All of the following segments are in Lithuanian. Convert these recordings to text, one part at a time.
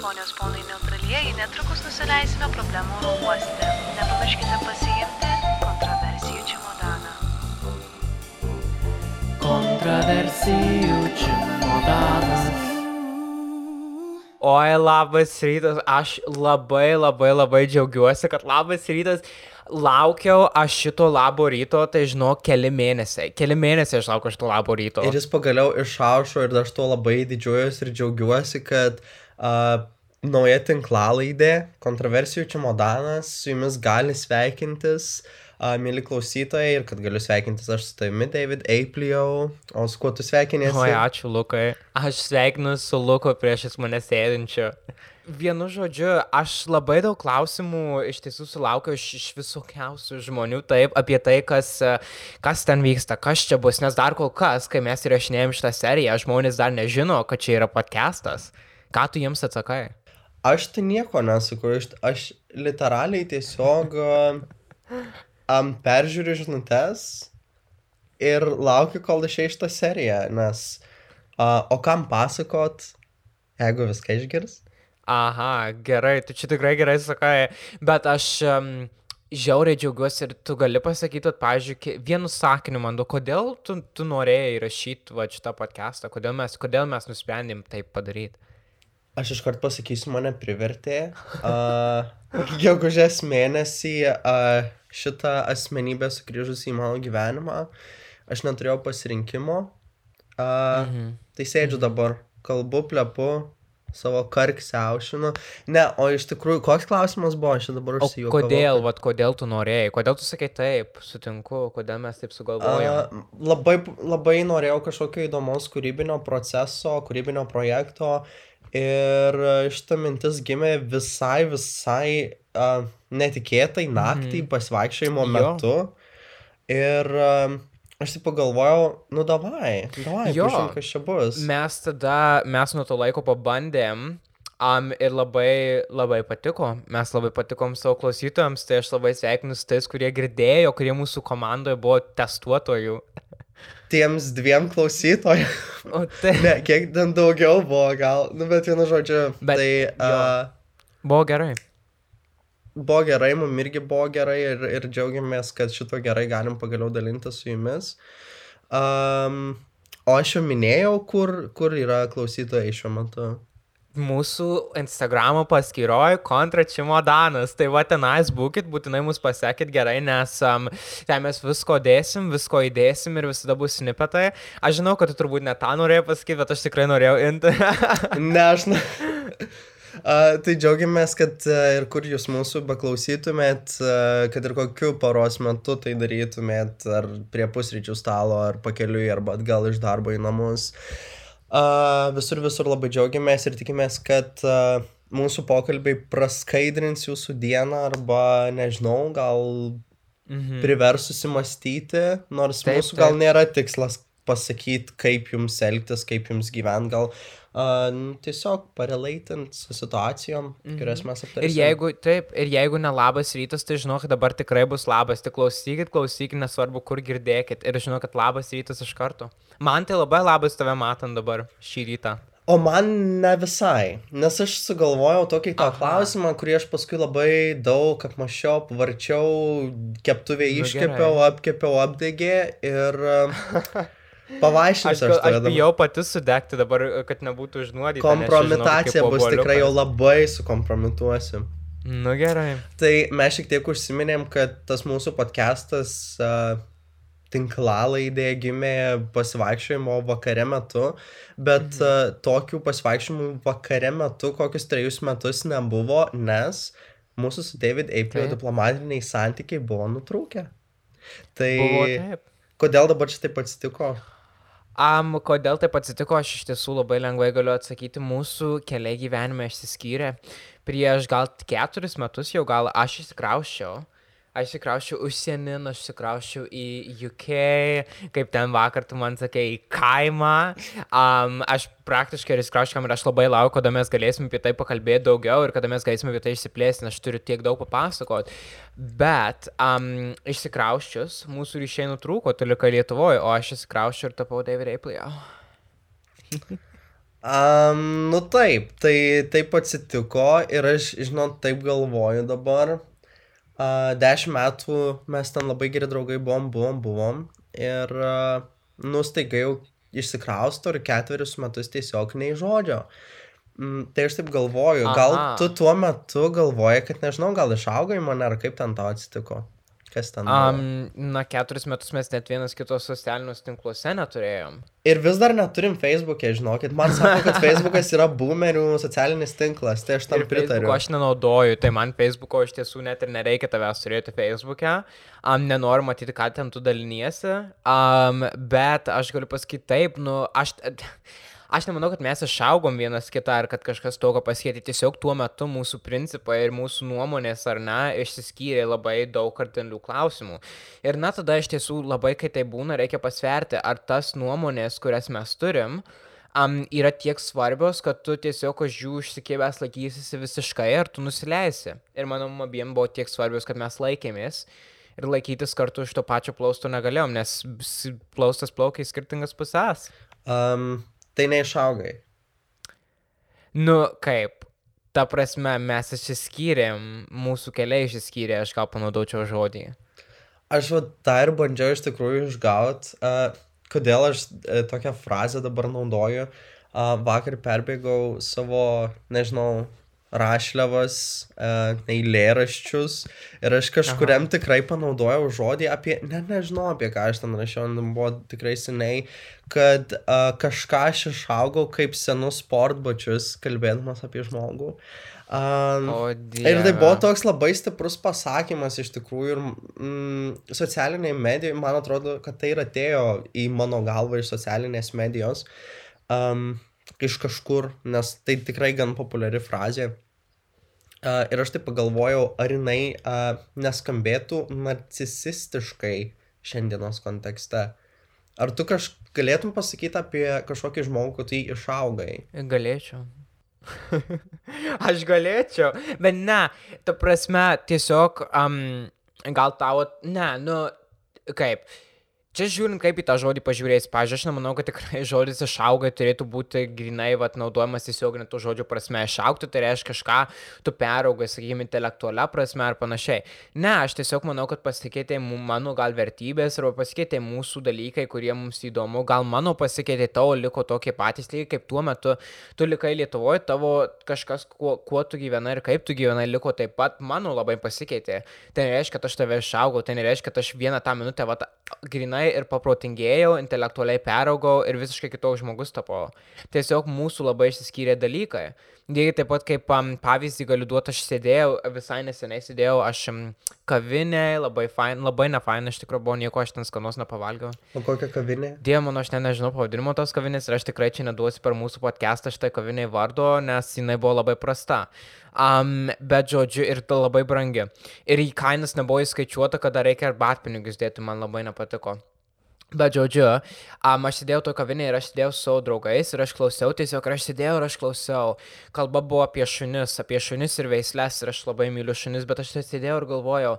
ponios ponai neutralieji, netrukus nusileisime problemų oro uoste. Nepamirškite pasiimti kontroversijų čimodaną. Kontroversijų čimodanas. Oi, labas rytas, aš labai labai labai džiaugiuosi, kad labas rytas. Laukiau aš šito labo ryto, tai žinau, keli mėnesiai. Keli mėnesiai aš laukiau šito labo ryto. Ir jis pagaliau išaušo ir aš tuo labai didžiuojuosi ir džiaugiuosi, kad uh, nauja tinklalaidė, kontroversijų čimodanas, su jumis gali sveikintis, uh, mėly klausytojai, ir kad galiu sveikintis aš su tavimi, David Eipliau, o su kuo tu sveikinėsi? Oi, ačiū, Lukai. Aš sveikinu su Luko priešais mane sėdinčiu. Vienu žodžiu, aš labai daug klausimų iš tiesų sulaukiau iš, iš visokiausių žmonių taip, apie tai, kas, kas ten vyksta, kas čia bus, nes dar kol kas, kai mes įrašinėjom šitą seriją, žmonės dar nežino, kad čia yra podcastas. Ką tu jiems atsakai? Aš tai nieko nesakau, aš, aš literaliai tiesiog um, peržiūriu žinutes ir laukiu, kol išeis šitą seriją, nes uh, o kam pasakot, jeigu viską išgirs? Aha, gerai, tu čia tikrai gerai sakai, bet aš um, žiauriai džiaugiuosi ir tu gali pasakyti, kad, pavyzdžiui, vienu sakiniu man du, kodėl tu, tu norėjai rašyti va šitą podcastą, kodėl mes, kodėl mes nusprendėm taip padaryti. Aš iškart pasakysiu, mane privertė. Uh, Gegužės mėnesį uh, šitą asmenybę sugrįžusi į mano gyvenimą. Aš neturėjau pasirinkimo. Uh, mhm. Tai sėdžiu dabar, kalbu, plepu, savo karksiaušinu. Ne, o iš tikrųjų, koks klausimas buvo, aš dabar užsijau. Kodėl, vat, kodėl tu norėjai, kodėl tu sakai taip, sutinku, kodėl mes taip sugalvojome? Labai, labai norėjau kažkokio įdomaus kūrybinio proceso, kūrybinio projekto. Ir šita mintis gimė visai, visai uh, netikėtai naktį, mm. pasivaikščiojimo metu. Ir uh, Aš taip pagalvojau, nu davai, davai, jo, pažiūrėk, kas čia bus. Mes tada, mes nuo to laiko pabandėm um, ir labai, labai patiko. Mes labai patikom savo klausytojams, tai aš labai sveikinu su tais, kurie girdėjo, kurie mūsų komandoje buvo testuotojų. Tiems dviem klausytojams. O tai. ne, kiek ten daugiau buvo, gal, nu bet vienu žodžiu. Bet, tai. Uh, buvo gerai buvo gerai, mums irgi buvo gerai ir, ir džiaugiamės, kad šito gerai galim pagaliau dalinti su jumis. Um, o aš jau minėjau, kur, kur yra klausytojai šiuo metu. Mūsų Instagramo paskyroje kontra čimodanas. Tai va tenais būkit, būtinai mus pasiekit gerai, nes um, ten mes visko dėsim, visko įdėsim ir visada bus snipetai. Aš žinau, kad tu turbūt ne tą norėjai pasakyti, bet aš tikrai norėjau inti. ne, aš. Uh, tai džiaugiamės, kad uh, ir kur jūs mūsų beklausytumėt, uh, kad ir kokiu paros metu tai darytumėt, ar prie pusryčių stalo, ar pakeliui, arba atgal iš darbo į namus. Uh, visur, visur labai džiaugiamės ir tikimės, kad mūsų pokalbiai praskaidrins jūsų dieną arba, nežinau, gal mhm. privers susimastyti, nors taip, mūsų taip. gal nėra tikslas pasakyti, kaip jums elgtis, kaip jums gyventi, gal uh, tiesiog parelaitint su situacijom, mm -hmm. kurias mes aptarėme. Ir jeigu, taip, ir jeigu ne labas rytas, tai žinau, kad dabar tikrai bus labas, tik klausykit, klausykit, nesvarbu, kur girdėkit. Ir žinau, kad labas rytas iš karto. Man tai labai labas tave matant dabar šį rytą. O man ne visai, nes aš sugalvojau tokį tą Aha. klausimą, kurį aš paskui labai daug apmašiau, pavarčiau, keptuvę nu, iškepiau, apkepiau, apdegė ir Pavaišinsiu aš, aš, aš bijau pati sudegti dabar, kad nebūtų užnuodyti. Kompromitacija bus tikrai jau labai sukompromituosiu. Nu gerai. Tai mes šiek tiek užsiminėm, kad tas mūsų podcastas uh, tinklalaidė gimė pasivaikščiojimo vakare metu, bet mhm. uh, tokių pasivaikščiojimų vakare metu kokius trejus metus nebuvo, nes mūsų su David April diplomatiniai santykiai buvo nutrūkę. Tai buvo taip. kodėl dabar čia taip atsitiko? Um, kodėl taip atsitiko, aš iš tiesų labai lengvai galiu atsakyti. Mūsų keliai gyvenime išsiskyrė. Prieš gal keturis metus jau gal aš įsikrauščiau. Aš įsikrauščiau užsienin, aš įsikrauščiau į UK, kaip ten vakar tu man sakei, į kaimą. Um, aš praktiškai įsikrauščiau ir aš labai laukiu, kada mes galėsim apie tai pakalbėti daugiau ir kada mes galėsim apie tai išsiplėsti, nes aš turiu tiek daug papasakot. Bet um, išsikrauščius, mūsų ryšiai nutrūko, tu likai Lietuvoje, o aš įsikrauščiau ir tapau David Apple. Um, nu taip, tai taip atsitiko ir aš, žinot, taip galvoju dabar. Uh, dešimt metų mes ten labai geri draugai buvom, buvom, buvom. Ir, uh, nu, staiga jau išsikrausto ir ketverius metus tiesiog nei žodžio. Mm, tai aš taip galvoju, gal Aha. tu tuo metu galvoji, kad nežinau, gal išaugai mane ar kaip ten tau atsitiko. Kas ten? Um, na, keturis metus mes net vienas kitos socialiniuose tinkluose neturėjom. Ir vis dar neturim Facebook'e, žinokit. Man sako, kad Facebook'as yra boomerių socialinis tinklas, tai aš tam Ir pritariu. Facebooko aš nenaudoju, tai man Facebooko iš tiesų net ir nereikia tavęs turėti Facebook'e. Um, nenoriu matyti, ką ten tu daliniesi. Um, bet aš galiu pasakyti taip, nu, aš... Aš nemanau, kad mes išaugom vienas kitą ar kad kažkas tokio pasikeitė. Tiesiog tuo metu mūsų principai ir mūsų nuomonės ar ne išsiskyrė labai daug kardinalių klausimų. Ir na tada iš tiesų labai, kai tai būna, reikia pasverti, ar tas nuomonės, kurias mes turim, um, yra tiek svarbios, kad tu tiesiog už jų išsikėbęs laikysi visiškai ar tu nusileisi. Ir mano mum abiem buvo tiek svarbios, kad mes laikėmės. Ir laikytis kartu iš to pačio plausto negalėjom, nes plaustas plaukia į skirtingas pusės. Um, tai neišaugai. Nu, kaip? Ta prasme, mes išsiskyrėm, mūsų keliai išsiskyrė, aš gal panaudočiau žodį. Aš va tą ir bandžiau iš tikrųjų išgaut. Uh, kodėl aš uh, tokią frazę dabar naudoju? Uh, vakar perbėgau savo, nežinau, rašliavas, uh, eilėraščius ir aš kažkuriam Aha. tikrai panaudojau žodį apie, net nežinau apie ką aš ten rašiau, ten buvo tikrai seniai, kad uh, kažką aš išaugau kaip senus sportbačius, kalbėdamas apie žmogų. Um, Ir tai buvo toks labai stiprus pasakymas iš tikrųjų ir mm, socialiniai medijai, man atrodo, kad tai ir atėjo į mano galvą iš socialinės medijos, um, iš kažkur, nes tai tikrai gan populiari frazė. Uh, ir aš taip pagalvojau, ar jinai uh, neskambėtų narcisistiškai šiandienos kontekste. Ar tu kaž galėtum pasakyti apie kažkokį žmogų, kad tai išaugai? Galėčiau. aš galėčiau, bet ne, ta prasme, tiesiog, um, gal tavo, ne, nu, kaip. Čia žiūrint, kaip į tą žodį pažiūrėjus, pažiūrėjau, aš nemanau, kad tikrai žodis išauga turėtų būti grinai, vat, naudojamas tiesiog to žodžio prasme. Išaugti tai reiškia kažką, tu peraugai, sakykime, intelektualia prasme ar panašiai. Ne, aš tiesiog manau, kad pasikeitė mano gal vertybės arba pasikeitė mūsų dalykai, kurie mums įdomu. Gal mano pasikeitė, tavo liko tokie patys lygiai kaip tuo metu. Tu likai Lietuvoje, tavo kažkas, kuo, kuo tu gyvenai ir kaip tu gyvenai, liko taip pat, mano labai pasikeitė. Tai nereiškia, kad aš tave išaugau, tai nereiškia, kad aš vieną tą minutę, va, grinai ir paprotingėjau, intelektualiai peraugau ir visiškai kitoks žmogus tapau. Tiesiog mūsų labai išsiskyrė dalykai. Lygiai taip pat kaip um, pavyzdį galiu duoti, aš sėdėjau, visai neseniai sėdėjau, aš um, kavinėje, labai, fain, labai ne fain, iš tikrųjų buvo nieko, aš ten skanos nepavalgiau. O kokią kavinę? Dieve mano, aš net nežinau pavadinimo tos kavinės ir aš tikrai čia neduosiu per mūsų podcastą šitai kaviniai vardo, nes jinai buvo labai prasta. Um, bet žodžiu, ir tai labai brangi. Ir į kainas nebuvo įskaičiuota, kada reikia arbatpinigius dėti, man labai nepatiko. Bet žodžiu, um, aš sėdėjau to kavinėje ir aš sėdėjau su savo draugais ir aš klausiau, tiesiog aš sėdėjau ir aš klausiau. Kalba buvo apie šunis, apie šunis ir veislės ir aš labai myliu šunis, bet aš sėdėjau ir galvojau,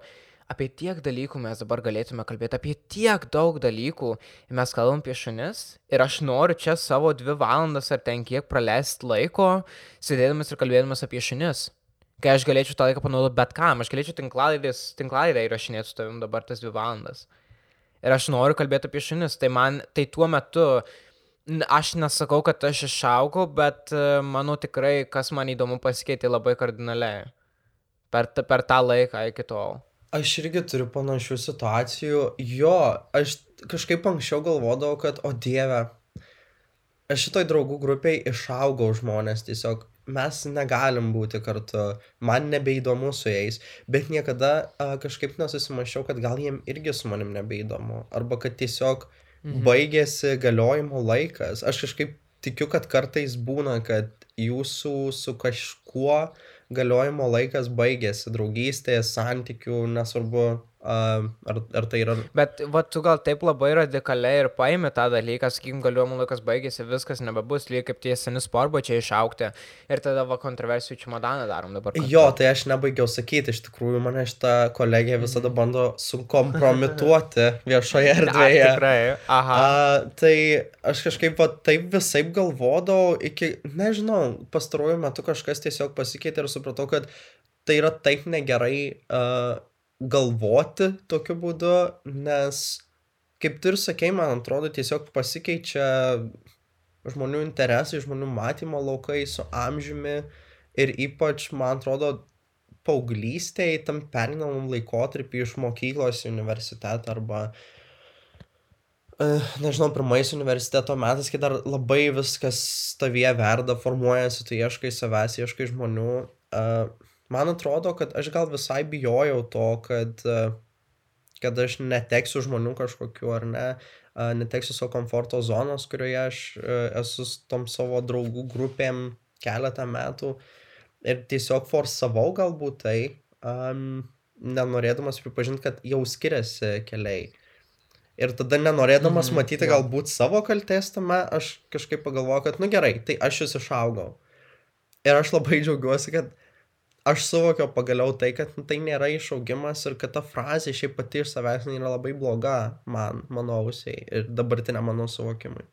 apie tiek dalykų mes dabar galėtume kalbėti, apie tiek daug dalykų. Ir mes kalbam apie šunis ir aš noriu čia savo dvi valandas ar ten kiek praleisti laiko, sėdėdamas ir kalbėdamas apie šunis. Kai aš galėčiau tą laiką panaudoti bet kam, aš galėčiau tinklalaidę įrašinėti su tavim dabar tas dvi valandas. Ir aš noriu kalbėti apie šunis, tai man, tai tuo metu, aš nesakau, kad aš išaugau, bet e, manau tikrai, kas man įdomu pasikeitė labai kardinaliai. Per, per tą laiką iki tol. Aš irgi turiu panašių situacijų. Jo, aš kažkaip anksčiau galvodavau, kad, o dieve, aš šitoj draugų grupiai išaugau žmonės tiesiog. Mes negalim būti kartu, man nebeįdomu su jais, bet niekada a, kažkaip nesusimašiau, kad gal jiem irgi su manim nebeįdomu. Arba kad tiesiog mhm. baigėsi galiojimo laikas. Aš kažkaip tikiu, kad kartais būna, kad jūsų su kažkuo galiojimo laikas baigėsi, draugystės, santykių, nesvarbu, ar, ar tai yra... Bet va, tu gal taip labai radikaliai ir paimi tą dalyką, sakykim, galiuojamų laikas baigėsi, viskas nebebus, lygiai kaip tie seni sportbačiai išaukti ir tada va kontroversijų čimodaną darom dabar. kartu. Jo, tai aš nebaigiau sakyti, iš tikrųjų mane šitą kolegiją visada bando sukompromituoti viešoje erdvėje. tikrai? Aha. A, tai aš kažkaip va, taip visai galvodavau, iki, nežinau, pastaruoju metu kažkas tiesiog pasikeitė ir supratau, kad tai yra taip negerai uh, galvoti tokiu būdu, nes, kaip tu ir sakei, man atrodo, tiesiog pasikeičia žmonių interesai, žmonių matymo laukai su amžiumi ir ypač, man atrodo, paauglystėje tam perinamam laikotarpį iš mokyklos į universitetą arba uh, nežinau, pirmais universiteto metais, kai dar labai viskas tavyje verda, formuojasi, tu ieškai savęs, ieškai žmonių. Uh, man atrodo, kad aš gal visai bijojau to, kad, uh, kad aš neteksiu žmonių kažkokiu ar ne, uh, neteksiu savo komforto zonos, kurioje aš uh, esu su tom savo draugų grupėm keletą metų ir tiesiog forsavau galbūt tai, um, nenorėdamas pripažinti, kad jau skiriasi keliai. Ir tada nenorėdamas mm, matyti jo. galbūt savo kaltės tame, aš kažkaip pagalvoju, kad, nu gerai, tai aš jūs išaugau. Ir aš labai džiaugiuosi, kad aš suvokiau pagaliau tai, kad tai nėra išaugimas ir kad ta frazė šiaip pati iš savęs yra labai bloga man, mano ausiai ir dabartiniam mano suvokimui.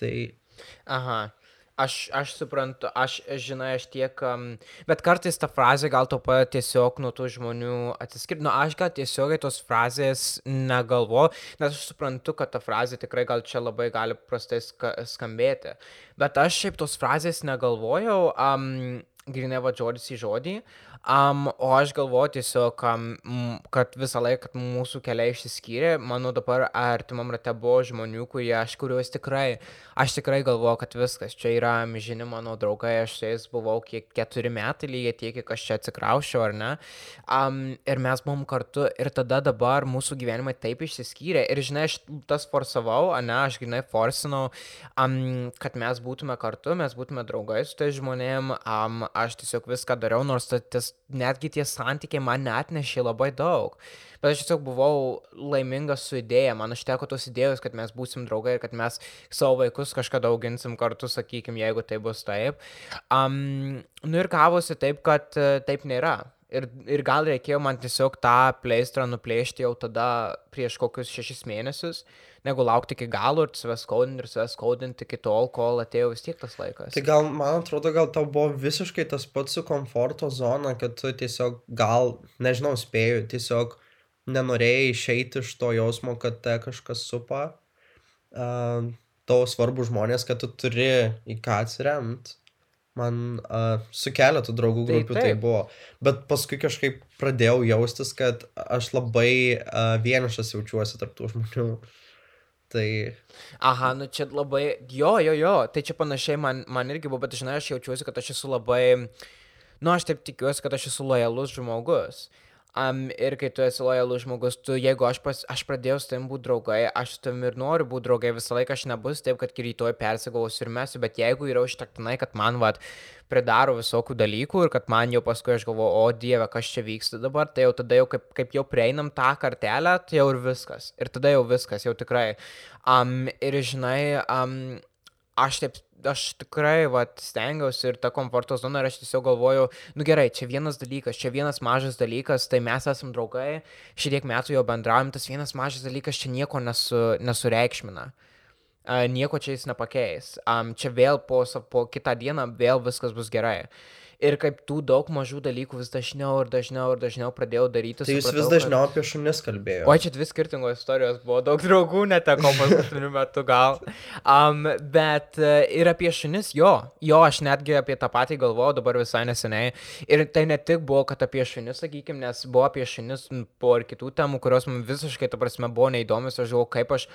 Tai, Aha. Aš, aš suprantu, aš, žinai, aš tiek, um, bet kartais ta frazė gal to pat tiesiog nuo tų žmonių atsiskirti. Nu, aš gal tiesiogiai tos frazės negalvoju, nes aš suprantu, kad ta frazė tikrai gal čia labai gali prastai ska skambėti. Bet aš šiaip tos frazės negalvojau, um, grinai va žodis į žodį, um, o aš galvoju tiesiog, um, kad visą laiką, mūsų keliai išsiskyrė, mano dabar artimam rate buvo žmonių, kurie aš kuriuos tikrai, aš tikrai galvoju, kad viskas, čia yra amžini mano draugai, aš su jais buvau kiek keturi metai, lygiai tiek, kiek aš čia atsikraušiau, ar ne. Um, ir mes buvom kartu ir tada dabar mūsų gyvenimai taip išsiskyrė. Ir žinai, aš tas forsavau, ne, aš grinai forsinau, um, kad mes būtume kartu, mes būtume draugai su tais žmonėm, um, aš tiesiog viską dariau, nors ta- tas, netgi tie santykiai man netnešė labai daug. Bet aš tiesiog buvau laimingas su idėja, man užteko tos idėjos, kad mes būsim draugai ir kad mes savo vaikus kažkada auginsim kartu, sakykim, jeigu tai bus taip. Um, nu ir gavosi taip, kad e, taip nėra. Ir, ir gal reikėjo man tiesiog tą pleistrą nuplėšti jau tada prieš kokius šešis mėnesius, negu laukti iki galo ir save skaudinti ir save skaudinti iki tol, kol atėjo vis tiek tas laikas. tai gal, man atrodo, gal tau buvo visiškai tas pats su komforto zona, kad tu tiesiog gal, nežinau, spėjau, tiesiog nenorėjai išeiti iš to jausmo, kad te kažkas supa. Uh, tavo svarbu žmonės, kad tu turi į ką atsiremti. Man uh, su keletu draugų Tai grupių tai, tai taip. buvo. Bet paskui kažkaip pradėjau jaustis, kad aš labai uh, vienišas jaučiuosi tarptų žmonių. Tai Aha, nu čia labai, jo, jo, jo, tai čia panašiai man, man irgi buvo, bet žinai, aš jaučiuosi, kad aš esu labai, nu aš taip tikiuosi, kad aš esu lojalus žmogus. Um, ir kai tu esi lojalus žmogus, tu, jeigu aš, pas, aš pradėjau su tavim būti draugai, aš su tavim ir noriu būti draugai, visą laiką aš nebus taip, kad rytoj persigausiu ir mesiu, bet jeigu yra užtektinai, kad man, vad, pridaro visokių dalykų ir kad man jau paskui aš galvoju, o dieve, kas čia vyksta dabar, tai jau tada jau kaip, kaip jau prieinam tą kartelę, tai jau ir viskas. Ir tada jau viskas, jau tikrai. Um, ir žinai, um, aš taip, aš tikrai, va, stengiausi ir tą komforto zoną ir aš tiesiog galvoju, nu gerai, čia vienas dalykas, čia vienas mažas dalykas, tai mes esam draugai, šitiek metų jau bendraujam, tas vienas mažas dalykas čia nieko nesu, nesureikšmina. Uh, nieko čia jis nepakeis. Um, čia vėl po, po kitą dieną vėl viskas bus gerai. Ir kaip tų daug mažų dalykų vis dažniau ir dažniau ir dažniau pradėjau daryti. Tai jūs vis supratau, kad- dažniau apie šunis kalbėjote. O čia dvi skirtingos istorijos buvo, daug draugų neteko paskutiniu metu gal. Um, bet uh, ir apie šunis, jo, jo, aš netgi apie tą patį galvojau dabar visai neseniai. Ir tai ne tik buvo, kad apie šunis, sakykime, nes buvo apie šunis po ir kitų temų, kurios man visiškai, ta prasme, buvo neįdomios. Aš galvoju, kaip aš,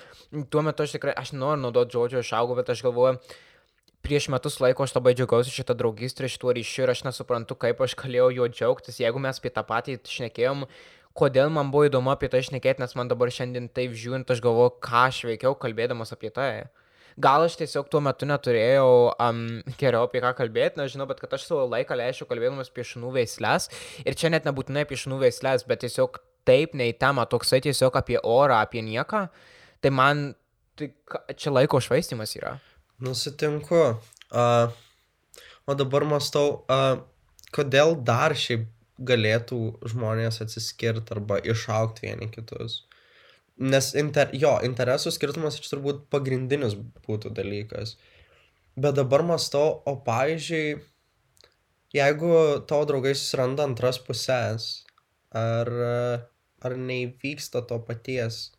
tuo metu aš tikrai, aš noriu naudoti žodžio išaugau, bet aš galvoju, prieš metus laiko aš labai džiaugiausi šitą draugystę, šituo ryšiu ir aš nesuprantu, kaip aš galėjau juo džiaugtis, jeigu mes apie tą patį šnekėjom, kodėl man buvo įdomu apie tai šnekėti, nes man dabar šiandien taip žiūrint, aš galvoju, ką aš veikiau kalbėdamas apie tai. Gal aš tiesiog tuo metu neturėjau um, geriau apie ką kalbėti, nežinau, bet kad aš savo laiką leisčiau kalbėdamas apie šunų veislės. Ir čia net nebūtinai apie šunų veislės, bet tiesiog taip ne į temą, toksai tiesiog apie orą, apie nieką, tai man tai, čia laiko švaistimas yra. Nusitinku. Uh, o dabar mastau, uh, kodėl dar šiaip galėtų žmonės atsiskirti arba išaukti vieni kitus. Nes inter, jo, interesų skirtumas čia turbūt pagrindinis būtų dalykas. Bet dabar mastau, o pavyzdžiui, jeigu tavo draugai susiranda antras pusės, ar, ar neįvyksta to paties,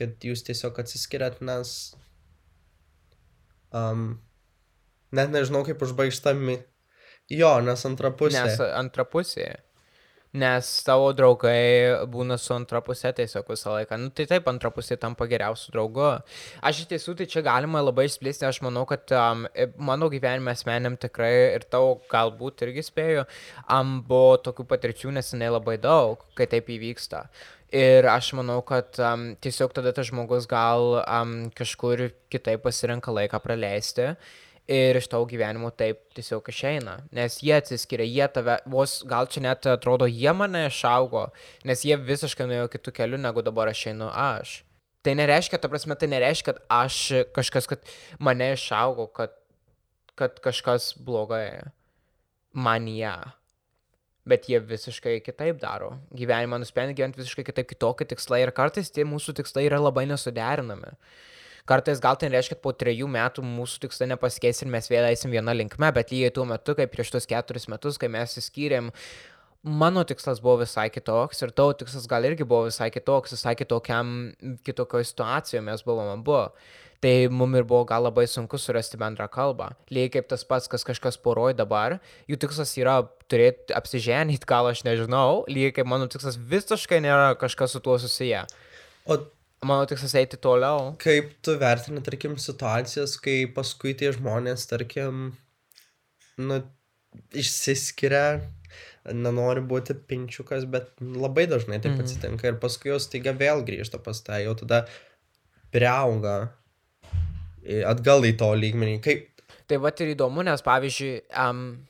kad jūs tiesiog atsiskiriat, nes Um, net nežinau, kaip užbaigštami. Jo, nes antra pusė. Nes antra pusė. Nes tavo draugai būna su antra pusė tiesiog visą laiką. Nu, tai taip, antra pusė tampa geriausiu draugu. Aš iš tiesų, tai čia galima labai išplėsti. Aš manau, kad um, mano gyvenime asmeniam tikrai ir tau galbūt irgi spėju, um, buvo tokių patirčių nesenai labai daug, kai taip įvyksta. Ir aš manau, kad um, tiesiog tada tas žmogus gal um, kažkur kitaip pasirenka laiką praleisti ir iš tavo gyvenimo taip tiesiog išeina. Nes jie atsiskiria, jie tave, vos gal čia net atrodo, jie mane išaugo, nes jie visiškai nuėjo kitų kelių, negu dabar aš einu aš. Tai nereiškia, ta prasme, tai nereiškia, kad aš kažkas, kad mane išaugo, kad, kad kažkas blogai manyje bet jie visiškai kitaip daro. Gyvenimą nusprendė gyventi visiškai kitaip, kitokie tikslai ir kartais tie mūsų tikslai yra labai nesuderinami. Kartais gal tai reiškia, kad po trejų metų mūsų tikslai nepasikeis ir mes vėl eisim vieną linkmę, bet lygiai tuo metu, kai prieš tus keturis metus, kai mes įskyrėm, mano tikslas buvo visai kitoks ir tavo tikslas gal irgi buvo visai kitoks, visai kitokiam, kitokioje situacijoje mes buvome abu. Tai mum ir buvo gal labai sunku surasti bendrą kalbą. Lygiai kaip tas pats, kas kažkas poroj dabar, jų tikslas yra turėti apsiženyti, gal aš nežinau, lygiai kaip mano tikslas visiškai nėra kažkas su tuo susiję. O Mano tikslas eiti toliau. kaip tu vertini, tarkim, situacijas, kai paskui tie žmonės, tarkim, nu, išsiskiria, nenori būti pinčiukas, bet labai dažnai taip Mhm. atsitinka ir paskui jos taiga vėl grįžta pas tą, jau tada priauga atgal į to lygmenį. Kaip, Tai va ir įdomu, nes pavyzdžiui, um,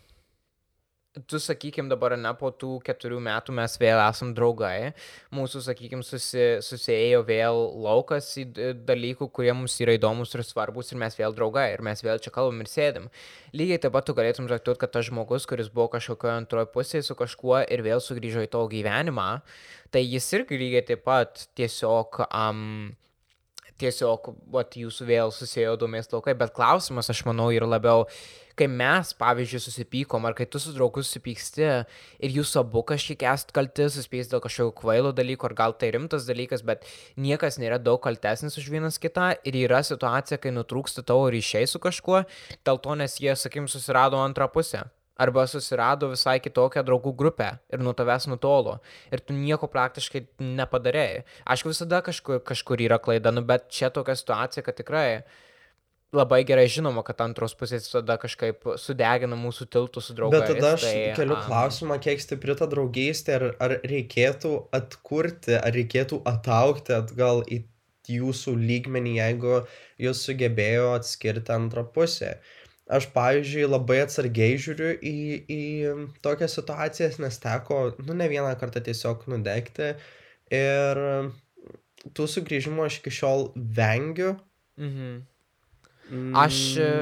tu sakykim dabar, ne, po tų keturių metų mes vėl esam draugai, mūsų, sakykim, susi, susijėjo vėl laukas į dalykų, kurie mums yra įdomus ir svarbus ir mes vėl draugai ir mes vėl čia kalbam ir sėdim. Lygiai taip pat tu galėtum traktuoti, kad tas žmogus, kuris buvo kažkokioje antroje pusėje su kažkuo ir vėl sugrįžo į tavo gyvenimą, tai jis irgi lygiai taip pat tiesiog... Um, tiesiog, vat, jūsų vėl susijėjo domės laukai, bet klausimas, aš manau, yra labiau, kai mes, pavyzdžiui, susipykom, ar kai tu su draugu susipyksti ir jūs abu kažkiek esate kalti, suspės dėl kažkokio kvailo dalyko, ar gal tai rimtas dalykas, bet niekas nėra daug kaltesnis už vienas kitą ir yra situacija, kai nutrūksta tavo ryšiai su kažkuo, dėl to, nes jie, sakim, susirado antrą pusę. Arba susirado visai kitokią draugų grupę ir nuo tavęs nutolo. Ir tu nieko praktiškai nepadarėjai. Aišku, visada kažkur, kažkur yra klaida, nu, bet čia tokia situacija, kad tikrai labai gerai žinoma, kad antros pusės tada kažkaip sudegina mūsų tiltų su draugais. bet tada aš tai, keliu am, klausimą, kiek stipri ta draugystė, ar, ar reikėtų atkurti, ar reikėtų ataukti atgal į jūsų lygmenį, jeigu jūs sugebėjo atskirti antrą pusę. Aš, pavyzdžiui, labai atsargiai žiūriu į, į tokias situacijas, nes teko, nu, ne vieną kartą tiesiog nudegti. Ir tų sugrįžimų aš iki šiol vengiu. Mhm. Mm, Aš, e,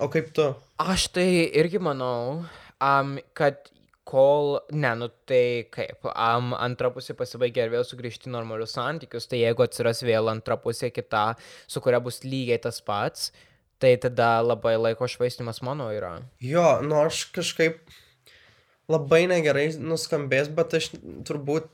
O kaip tu? Aš tai irgi manau, um, kad kol, ne, nu tai kaip, um, antra pusė pasibaigia ir vėl sugrįžti į normalius santykius, tai jeigu atsiras vėl antra pusė kita, su kuria bus lygiai tas pats, tai tada labai laiko švaistimas mano yra. Jo, nu aš kažkaip labai negerai nuskambės, bet aš turbūt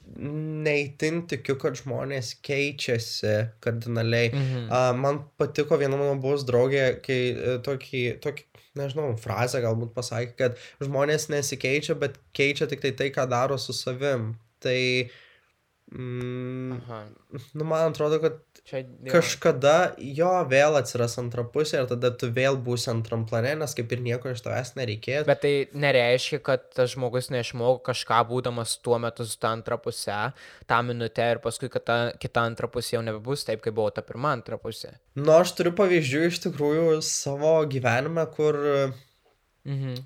neįtin tikiu, kad žmonės keičiasi kardinaliai. Mhm. Uh, man patiko viena mano buvus draugė, kai uh, tokį, tokį, nežinau, frazę galbūt pasakė, kad žmonės nesikeičia, bet keičia tik tai tai, ką daro su savim. Tai, mm, Aha. nu, man atrodo, kad Čia jo. kažkada jo vėl atsiras antra pusė ir tada tu vėl būsi antram plane, nes kaip ir nieko iš tavęs nereikės. Bet tai nereiškia, kad tas žmogus neišmoko kažką būdamas tuo metu su ta antra pusė, tą minutę ir paskui, kad ta kita antra pusė jau nebebus taip, kaip buvo ta pirma antra pusė. Nu, aš turiu pavyzdžių iš tikrųjų savo gyvenime, kur Mhm.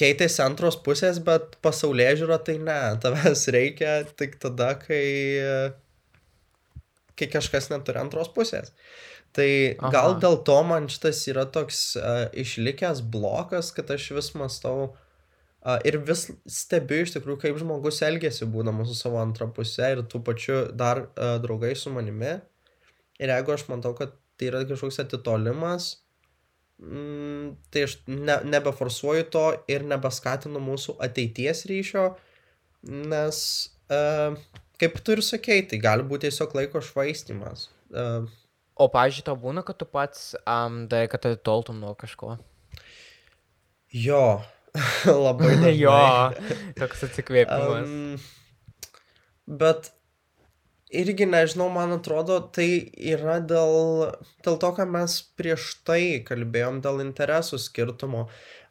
Keitėsi antros pusės, bet pasaulyje žiūro tai ne, tavęs reikia tik tada, kai, kai kažkas neturi antros pusės. Tai Aha. gal dėl to man šitas yra toks uh, išlikęs blokas, kad aš vis mastau uh, ir vis stebiu iš tikrųjų, kaip žmogus elgesi būdamas su savo antra pusė ir tų pačių dar uh, draugai su manimi. Ir jeigu aš matau, kad tai yra kažkoks atitolimas, tai aš ne, nebeforsuoju to ir nebeskatinu mūsų ateities ryšio, nes, uh, kaip tu ir sakei, tai gali būti tiesiog laiko švaistimas. Uh, O, pažiūrėjau, tau būna, kad tu pats um, darai, kad atitoltum nuo kažko. jo, labai dažnai. jo, toks atsikvėpimas. Um, bet irgi nežinau, man atrodo, tai yra dėl, dėl to, ką mes prieš tai kalbėjom, dėl interesų skirtumo.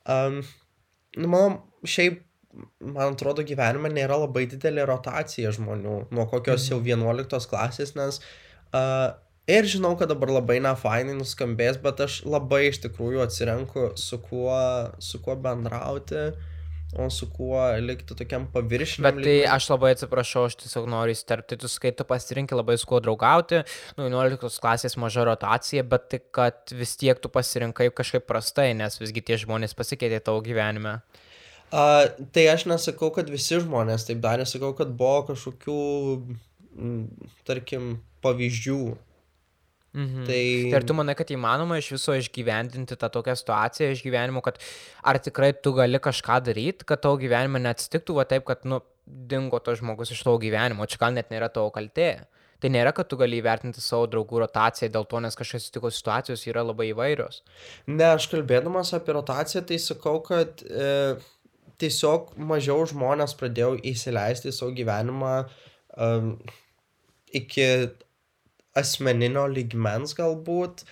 Um, nu, man šiaip, man atrodo, gyvenime nėra labai didelė rotacija žmonių nuo kokios jau 11 klasės, nes uh, ir žinau, kad dabar labai nefainai nuskambės, bet aš labai iš tikrųjų atsirenku, su kuo, su kuo bendrauti o su kuo likti tokiam paviršiniam. Bet tai aš labai atsiprašau, aš tiesiog noriu įsterpti, tu skai, tu pasirinkti labai su kuo draugauti, nu, 11 klasės maža rotacija, bet tik, kad vis tiek tu pasirinkai kažkaip prastai, nes visgi tie žmonės pasikeitė tavo gyvenime. Uh, tai aš nesakau, kad visi žmonės taip darė, sakau, kad buvo kažkokių, m, tarkim, pavyzdžių. Mhm. Tai... Tai ar tu manai, kad įmanoma iš viso išgyvendinti tą tokią situaciją iš gyvenimo, kad ar tikrai tu gali kažką daryti, kad tavo gyvenime neatsitiktų va taip, kad, nu, dingo tas žmogus iš tavo gyvenimo, čia gal net nėra tavo kaltė. Tai nėra, kad tu gali įvertinti savo draugų rotaciją dėl to, nes kažkas atsitiko situacijos yra labai įvairios. Ne, aš kalbėdamas apie rotaciją, tai sakau, kad e, tiesiog mažiau žmonės pradėjau įsileisti į savo gyvenimą um, iki asmeninio lygmens galbūt,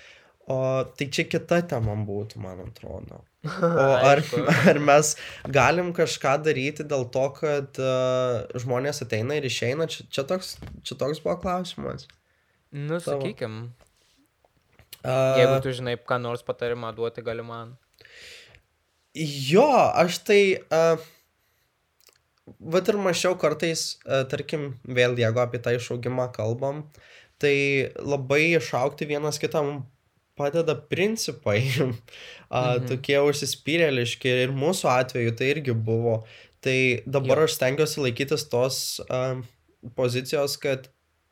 o tai čia kita tema būtų, man atrodo. O ar, ar mes galim kažką daryti dėl to, kad uh, žmonės ateina ir išeina, čia, čia, toks, čia toks buvo klausimas. Nu, Tavo. sakykim, Uh, jeigu tu žinai, ką nors patarimą duoti gali man. Jo, aš tai, uh, vat ir mačiau kartais, uh, tarkim, vėl jeigu apie tą išaugimą kalbam, tai labai išaukti vienas kitam padeda principai, Mhm. tokie užsispyrėliški ir mūsų atveju tai irgi buvo. Tai dabar Jo. aš stengiuosi laikytis tos uh, pozicijos, kad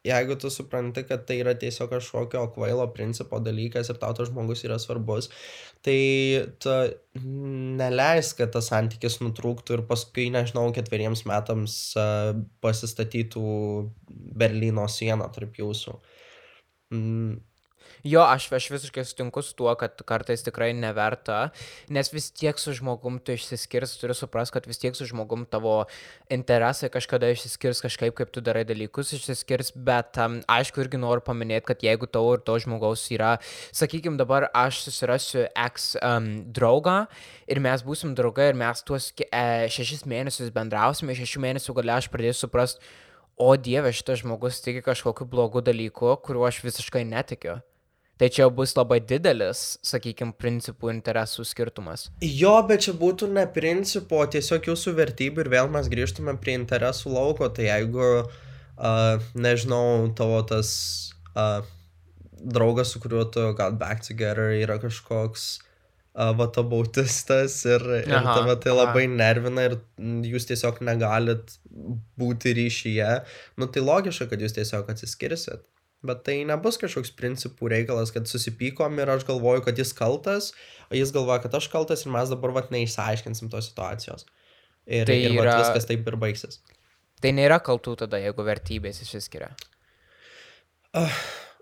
jeigu tu supranti, kad tai yra tiesiog kažkokio kvailo principo dalykas ir tau tas žmogus yra svarbus, tai tu neleis, kad tas santykis nutrūktų ir paskui, nežinau, ketveriems metams pasistatytų Berlyno sieną tarp jūsų. Jo, aš, aš visiškai sutinku su tuo, kad kartais tikrai neverta, nes vis tiek su žmogum tu išsiskirs, turi suprasti, kad vis tiek su žmogum tavo interesai kažkada išsiskirs kažkaip, kaip tu darai dalykus, išsiskirs, bet um, aišku irgi noriu paminėti, kad jeigu tavo ir to žmogaus yra, sakykime, dabar aš susirasiu ex um, draugą ir mes būsim draugai ir mes tuos e, šešis mėnesius bendrausime, šešių mėnesių gale aš pradėsiu suprasti, o dieve, šitas žmogus tiki kažkokiu blogu dalyku, kuriuo aš visiškai netikiu. Tai čia bus labai didelis, sakykime, principų interesų skirtumas. Jo, bet čia būtų ne principo, tiesiog jūsų vertybių ir vėl mes grįžtume prie interesų lauko. Tai jeigu, uh, nežinau, tavo tas uh, draugas, su kuriuo tu got back together, yra kažkoks uh, vatabautistas ir, ir Aha, tave tai aha. labai nervina ir jūs tiesiog negalit būti ryšyje, nu tai logiška, kad jūs tiesiog atsiskirsit. Bet tai nebus kažkoks principų reikalas, kad susipykom ir aš galvoju, kad jis kaltas, o jis galvoja, kad aš kaltas ir mes dabar vat neišsiaiškinsim tos situacijos. Ir, Tai ir yra- viskas taip ir baigsis. Tai nėra kaltų tada, jeigu vertybės išsiskiria.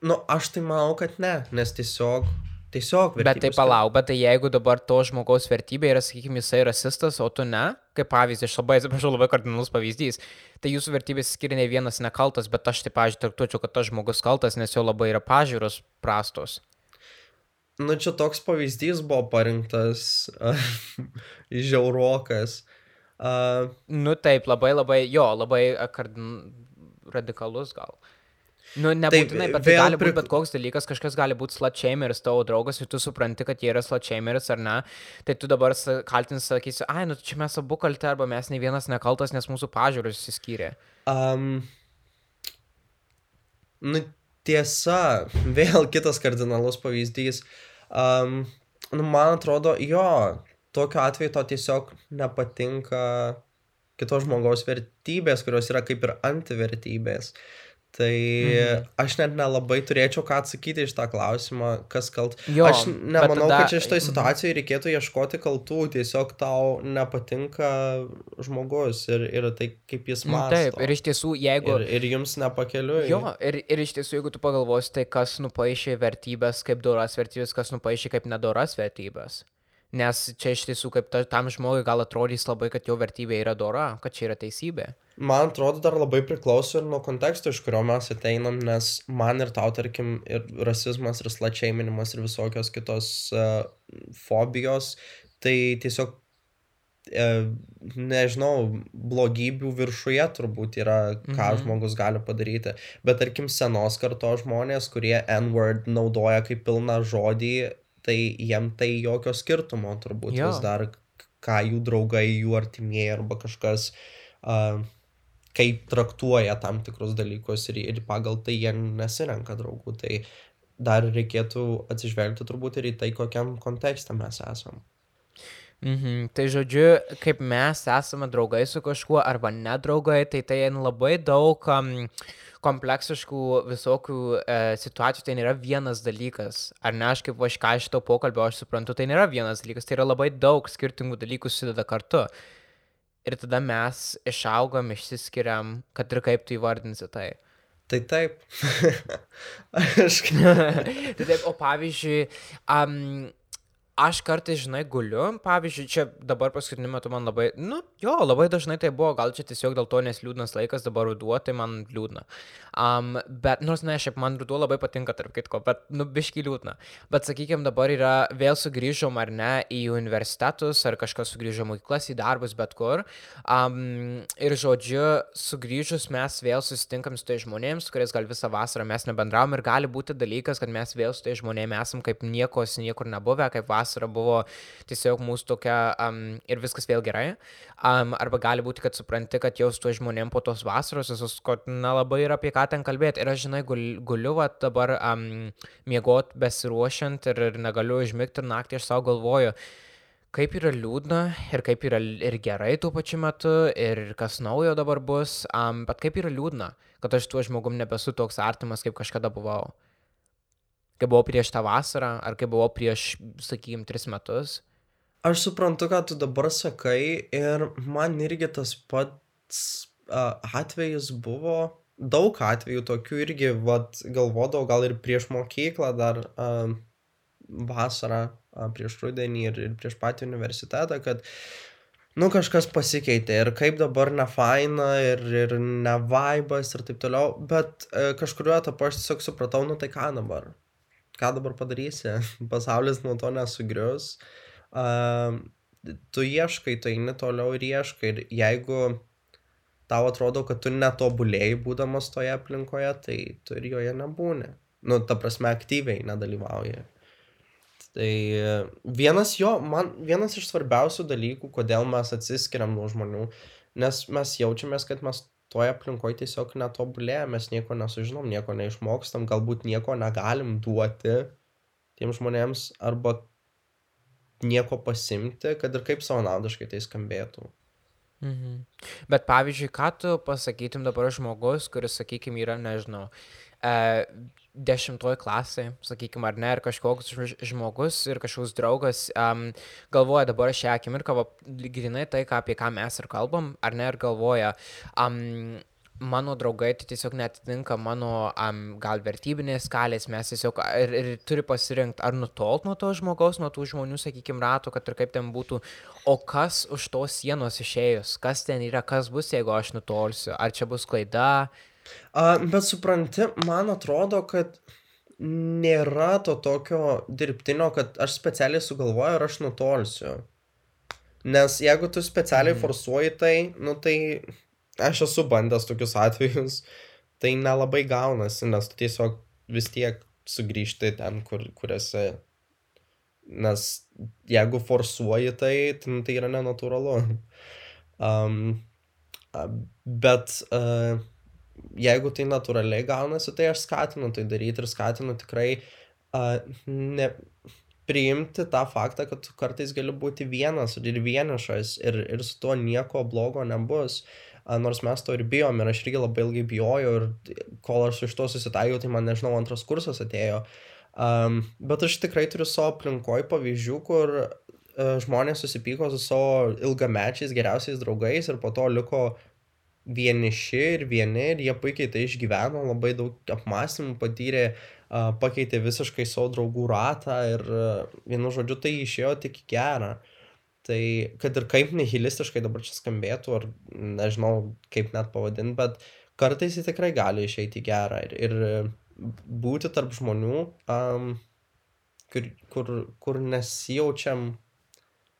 Nu, aš tai manau, kad ne, nes tiesiog, tiesiog Bet tai palauk, bet tai jeigu dabar to žmogaus vertybė yra, sakykime, jisai rasistas, o tu ne, kaip pavyzdys, aš labai atsiprašau, labai kardinalus pavyzdys, tai jūsų vertybės skiria ne vienas nekaltas, bet aš tai, pažiūrėjau, traktuočiau, kad tas žmogus kaltas, nes jo labai yra pažiūros prastos. Nu, čia toks pavyzdys buvo parinktas žiaurokas. Uh, Nu taip, labai labai, jo, labai kardin... radikalus gal. Nu, nebūtinai, bet tai gali būti bet koks dalykas, kažkas gali būti slatšėmeris tavo draugas ir tu supranti, kad jie yra slatšėmeris ar ne, tai tu dabar kaltins sakysi, ai, nu čia mes abu kalti arba mes nei vienas nekaltas, nes mūsų pažiūrės įsiskyrė. Um, nu, tiesa, vėl kitas kardinalus pavyzdys. Um, nu, man atrodo, jo, tokiu atveju to tiesiog nepatinka kito žmogaus vertybės, kurios yra kaip ir antivertybės. Tai mhm. aš net nelabai turėčiau ką atsakyti iš tą klausimą, kas kalt. Jo, aš nemanau, tada- kad čia šitoje mhm. situacijoje reikėtų ieškoti kaltų, tiesiog tau nepatinka žmogus ir, ir tai, kaip jis Nu, mąsto. taip, ir iš tiesų, jeigu... Ir, ir jums nepakeliu. Jo, ir, ir iš tiesų, jeigu tu pagalvosi, tai kas nupaišė vertybės kaip doras vertybės, kas nupaišė kaip nedoras vertybės. Nes čia iš tiesų, kaip ta, tam žmogui gal atrodys labai, kad jo vertybė yra dora, kad čia yra teisybė. Man atrodo, dar labai priklauso ir nuo konteksto, iš kurio mes ateinam, nes man ir tau, tarkim, ir rasizmas, ir slačiaiminimas, ir visokios kitos uh, fobijos, tai tiesiog, uh, nežinau, blogybių viršuje turbūt yra, ką Mhm. žmogus gali padaryti. Bet tarkim, senos kartos žmonės, kurie N-word naudoja kaip pilną žodį, tai jiem tai jokio skirtumo turbūt Jo. vis dar, ką jų draugai, jų artimieji arba kažkas. Uh, kaip traktuoja tam tikrus dalykus ir, ir pagal tai jie nesirenka draugų. Tai dar reikėtų atsižvelgti turbūt ir į tai, kokiam kontekste mes esam. Mhm. Tai žodžiu, kaip mes esame draugai su kažkuo arba nedraugai, tai tai labai daug um, kompleksiškų visokių e, situacijų, tai nėra vienas dalykas. Ar ne, aš kaip aš ką iš to pokalbio aš suprantu, tai nėra vienas dalykas, tai yra labai daug skirtingų dalykų susideda kartu. Ir tada mes išaugam, išsiskiriam, kad ir kaip tu įvardinsi tai. Tai taip. aš. tai taip, o pavyzdžiui, um, aš kartais, žinai, guliu, pavyzdžiui, čia dabar paskutiniu metu man labai, nu, jo, labai dažnai tai buvo, gal čia tiesiog dėl to, nes liūdnas laikas, dabar ruduo, tai man liūdna. Um, bet, nors, ne, šiaip man ruduo labai patinka, tarp kitko, bet, nu, biški liūdna. Bet, sakykime, dabar yra, vėl sugrįžom ar ne į universitetus, ar kažkas sugrįžo mokyklas, į darbus, bet kur. Um, ir, žodžiu, sugrįžus mes vėl susitinkam su tai žmonėms, su kuriais gal visą vasarą mes nebendravom ir gali būti dalykas, kad mes vėl su tai žmonėmis esam kaip nieko, niekur nebuvę, kaip vasara buvo tiesiog mūsų tokia um, ir viskas vėl gerai. Um, arba gali būti, kad supranti, kad jau su tuo žmonėm po tos vasaros, visus, kad nelabai yra apie ką ten kalbėti. Ir aš, žinai, gul, guliu va, dabar um, miegot besiruošiant ir, ir negaliu užmigti ir naktį aš savo galvoju, kaip yra liūdna ir kaip yra ir gerai tuo pačiu metu ir kas naujo dabar bus, um, bet kaip yra liūdna, kad aš tuo žmogum nebesu toks artimas, kaip kažkada buvau. Kai buvau prieš tą vasarą, ar kai buvau prieš, sakykime, tris metus. Aš suprantu, ką tu dabar sakai ir man irgi tas pats uh, atvejis buvo. Daug atvejų tokių irgi, vad, galvodavau, gal ir prieš mokyklą dar uh, vasarą, uh, prieš rudenį ir, ir prieš patį universitetą, kad nu kažkas pasikeitė ir kaip dabar ne faina ir, ir ne vaibas ir taip toliau, bet uh, kažkuriuo etapu aš tiesiog supratau, nu tai ką dabar, ką dabar padarysi, pasaulis nuo to nesugrius, uh, tu ieškai, tu eini toliau ir ieškai ir jeigu tau atrodo, kad tu netobulėjai būdamas toje aplinkoje, tai tu ir joje nebūni. Nu, ta prasme, aktyviai nedalyvauji. Tai vienas jo, man vienas iš svarbiausių dalykų, kodėl mes atsiskiriam nuo žmonių, nes mes jaučiamės, kad mes toje aplinkoje tiesiog netobulėjame, mes nieko nesužinom, nieko neišmokstam, galbūt nieko negalim duoti tiem žmonėms arba nieko pasimti, kad ir kaip savanaudiškai tai skambėtų. Mhm. Bet pavyzdžiui, ką tu pasakytum dabar žmogus, kuris, sakykime, yra, nežinau, dešimtoj klasė, sakykime, ar ne, ir kažkoks žmogus ir kažkoks draugas um, galvoja dabar šią akimirką, grinai tai, ką, apie ką mes ir kalbam, ar ne, ir galvoja, um, mano draugai tai tiesiog netitinka mano um, gal vertybinės skalės, mes tiesiog ir, ir turi pasirinkti ar nutolt nuo to žmogaus, nuo tų žmonių, sakykime, ratų, kad ir kaip ten būtų, o kas už tos sienos išėjus, kas ten yra, kas bus, jeigu aš nutolsiu, ar čia bus klaida. A, bet supranti, man atrodo, kad nėra to tokio dirbtinio, kad aš specialiai sugalvoju ir aš nutolsiu. Nes jeigu tu specialiai Mhm. forsuoji tai, nu tai aš esu bandęs tokius atvejus, tai nelabai gaunasi, nes tu tiesiog vis tiek sugrįžti ten, kur, kur esi. Nes jeigu forsuoji tai, tai, nu, tai yra nenatūralu. Um, bet uh, jeigu tai natūraliai gaunasi, tai aš skatinu tai daryti ir skatinu tikrai uh, ne, priimti tą faktą, kad tu kartais gali būti vienas ir vienišas ir, ir su tuo nieko blogo nebus. Nors mes to ir bijom ir aš irgi labai ilgai bijojau ir kol aš iš to susitaikiau, tai man nežinau, antras kursas atėjo. Um, bet aš tikrai turiu savo aplinkoj pavyzdžių, kur uh, žmonės susipyko su savo ilgamečiais geriausiais draugais ir po to liko vieniši ir vieni ir jie puikiai tai išgyveno, labai daug apmąstymų patyrė, pakeitė visiškai savo draugų ratą ir vienu žodžiu tai išėjo tik gerą. Tai kad ir kaip nihilistiškai dabar čia skambėtų, ar nežinau kaip net pavadinti, bet kartais jis tikrai gali išeiti gerą ir, ir būti tarp žmonių, um, kur, kur, kur nesijaučiam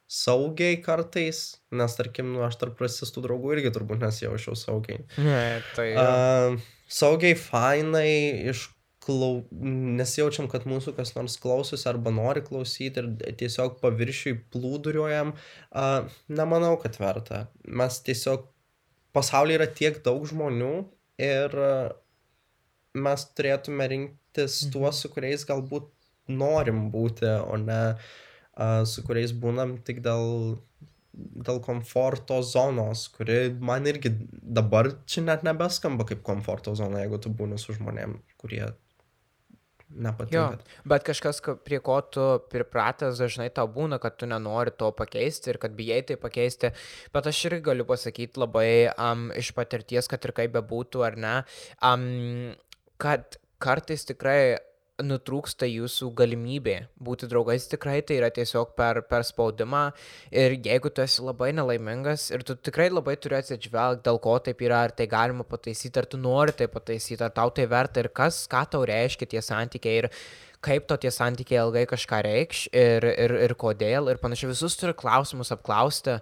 saugiai kartais, nes tarkim, nu, aš tarp rasistų draugų irgi turbūt nesijaučiau saugiai. Ne, tai. Uh, saugiai, fainai, išklau... nesijaučiam, kad mūsų kas nors klausosi arba nori klausyti ir tiesiog paviršiui plūduriuojam. Uh, nemanau, kad verta. Mes tiesiog pasaulyje yra tiek daug žmonių ir uh, mes turėtume rinktis mhm. tuos, su kuriais galbūt norim būti, o ne uh, su kuriais būnam tik dėl, dėl komforto zonos, kuri man irgi dabar čia net nebeskamba kaip komforto zona, jeigu tu būni su žmonėm, kurie nepatinka. Jo, bet kažkas, prie ko tu pripratęs, dažnai tau būna, kad tu nenori to pakeisti ir kad bijai tai pakeisti. Bet aš irgi galiu pasakyti labai um, iš patirties, kad ir kaip bebūtų ar ne, um, kad kartais tikrai nutrūksta jūsų galimybė būti draugais. Tikrai, tai yra tiesiog per, per spaudimą. Ir jeigu tu esi labai nelaimingas ir tu tikrai labai turi atsižvelgti, dėl ko taip yra, ar tai galima pataisyti, ar tu nori tai pataisyti, ar tau tai verta ir kas, ką tau reiškia tie santykiai ir kaip to tie santykiai ilgai kažką reikš ir, ir, ir kodėl ir panašiai. Visus turi klausimus apklausti,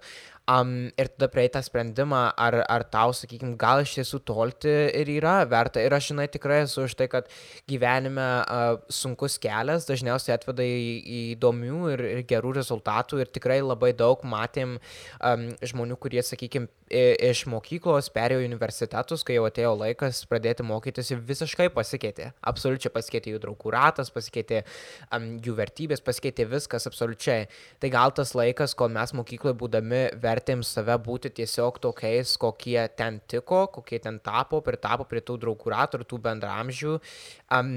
Um, ir tada prieiti tą sprendimą, ar, ar tau, sakykime, gal iš tiesų tolti ir yra verta. Ir aš žinai tikrai esu už tai, kad gyvenime uh, sunkus kelias dažniausiai atveda į, į įdomių ir, ir gerų rezultatų. Ir tikrai labai daug matėm um, žmonių, kurie, sakykime, iš mokyklos perėjo į universitetus, kai jau atėjo laikas pradėti mokytis visiškai pasikeitė. Absoliučiai pasikeitė jų draugų ratas, pasikeitė um, jų vertybės, pasikeitė viskas absoliučiai. Tai gal tas laikas, kol mes mokykloje būdami vertėm save būti tiesiog tokiais, kokie ten tiko, kokie ten tapo, pritapo prie tų draugų ratų ir tų bendramžių. Um,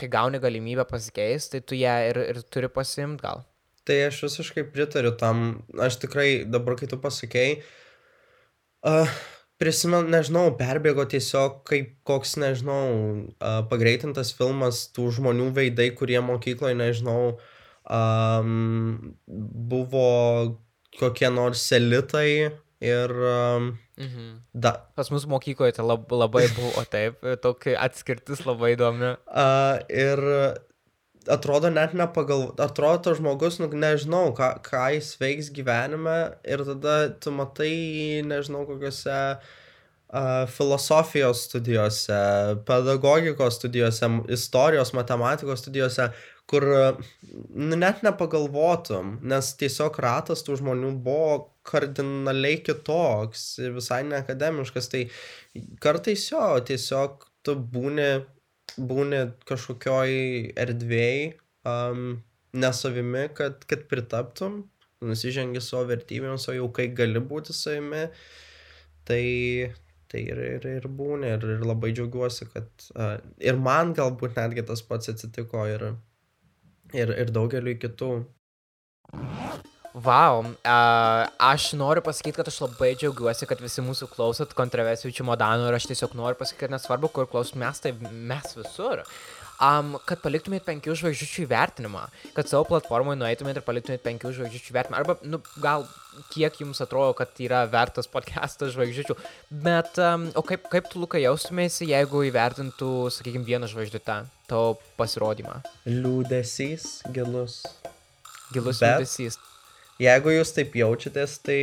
kai gauni galimybę pasikeisti, tai tu ją ir, ir turi pasimti gal. Tai aš visiškai pritariu tam. Aš tikrai dabar, kai tu pasakėjai, uh, prisimenu, nežinau, perbėgo tiesiog kaip koks, nežinau, uh, pagreitintas filmas tų žmonių veidai, kurie mokykloje, nežinau, um, buvo kokie nors elitai ir... Um, mhm. Da. Pas mus mokykloje tai lab, labai buvo taip, tokia atskirtis labai įdomi. Uh, ir atrodo net nepagal... Atrodo, tas žmogus, nu, nežinau, ką, ką jis veiks gyvenime ir tada tu matai, nežinau, kokiuose uh, filosofijos studijose, pedagogikos studijose, istorijos, matematikos studijose, kur nu, net nepagalvotum, nes tiesiog ratas tų žmonių buvo kardinaliai kitoks visai neakademiškas. Tai kartais jo, tiesiog tu būni, būni kažkokioj erdvėjai, um, nesavimi, kad, kad pritaptum, nusižengi savo vertybėms, o jau kai gali būti savimi, tai, tai ir, ir, ir būni ir, ir labai džiaugiuosi, kad uh, ir man galbūt netgi tas pats atsitiko ir ir, ir daugeliu kitų. Wow, uh, aš noriu pasakyti, kad aš labai džiaugiuosi, kad visi mūsų klausot kontroversijų čimodanų ir aš tiesiog noriu pasakyti, kad nesvarbu, kur klausom mes, tai mes visur. Um, kad paliktumėt penkių žvaigždžių įvertinimą, kad savo platformoje nueitumėt ir paliktumėt penkių žvaigždžių įvertinimą, arba, nu, gal kiek jums atrodo, kad yra vertas podcastas žvaigždžių, bet, um, o kaip, kaip tu, Luka, jaustumėsi, jeigu įvertintų, sakykime, vieną žvaigždžiutę tavo pasirodymą? Liūdesys, gilus. Gilus bet, liūdesys. Jeigu jūs taip jaučiatės, tai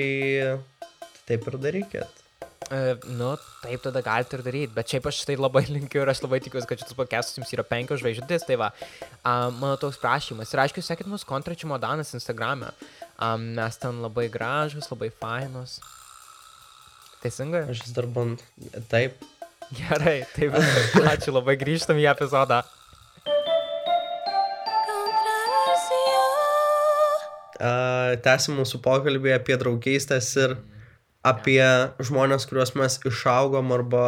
taip ir darykit. E, nu, taip tada galite ir daryti, bet šiaip aš tai labai linkiu ir aš labai tikiuosi, kad šitas podcastas jums yra penkios žvaigždės, tai va, um, mano toks prašymas. Ir aišku, sekit mus kontračių modanas Instagram'e. Um, mes ten labai gražus, labai fainus. Teisingai? Aš vis dar band. Taip. Gerai, tai viskas. Ačiū labai, grįžtam į epizodą. Tęsim mūsų pokalbį apie draugystės ir apie žmonės, kuriuos mes išaugom arba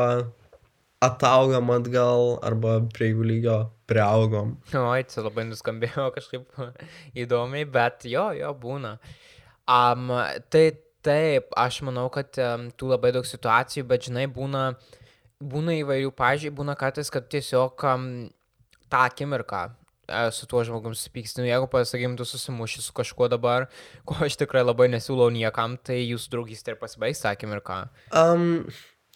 ataugam atgal arba prie jų lygio priaugom. Oi, čia labai nuskambėjo kažkaip įdomiai, bet jo, jo būna. Um, tai taip, aš manau, kad um, tų labai daug situacijų, bet žinai, būna, būna įvairių, pažiūrėjau, būna kartais, kad tiesiog um, tą akimirką su tuo žmogum supyksti. Nu, jeigu, pasakykim, tu susimuši su kažkuo dabar, ko aš tikrai labai nesiūlau niekam, tai jūsų draugystė ir pasibaigs tą akimirką. Um,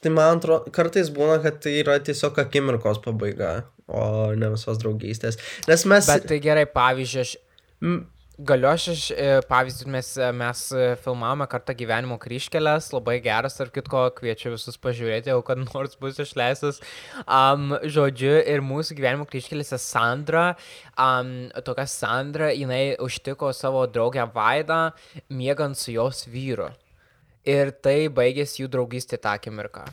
tai man atrodo, kartais būna, kad tai yra tiesiog akimirkos pabaiga, o ne visos draugystės. Nes mes... Bet tai gerai, pavyzdžiui, aš M, Galiu aš, iš, e, pavyzdžiui, mes, e, mes e, filmavome kartą gyvenimo kryškelės, labai geras, ar kitko, kviečiu visus pažiūrėti, jau kad nors bus išleistas. Um, žodžiu, ir mūsų gyvenimo kryškelėse Sandra, um, tokia Sandra, jinai užtiko savo draugę Vaidą, miegant su jos vyru. Ir tai baigėsi jų draugystė tą akimirką.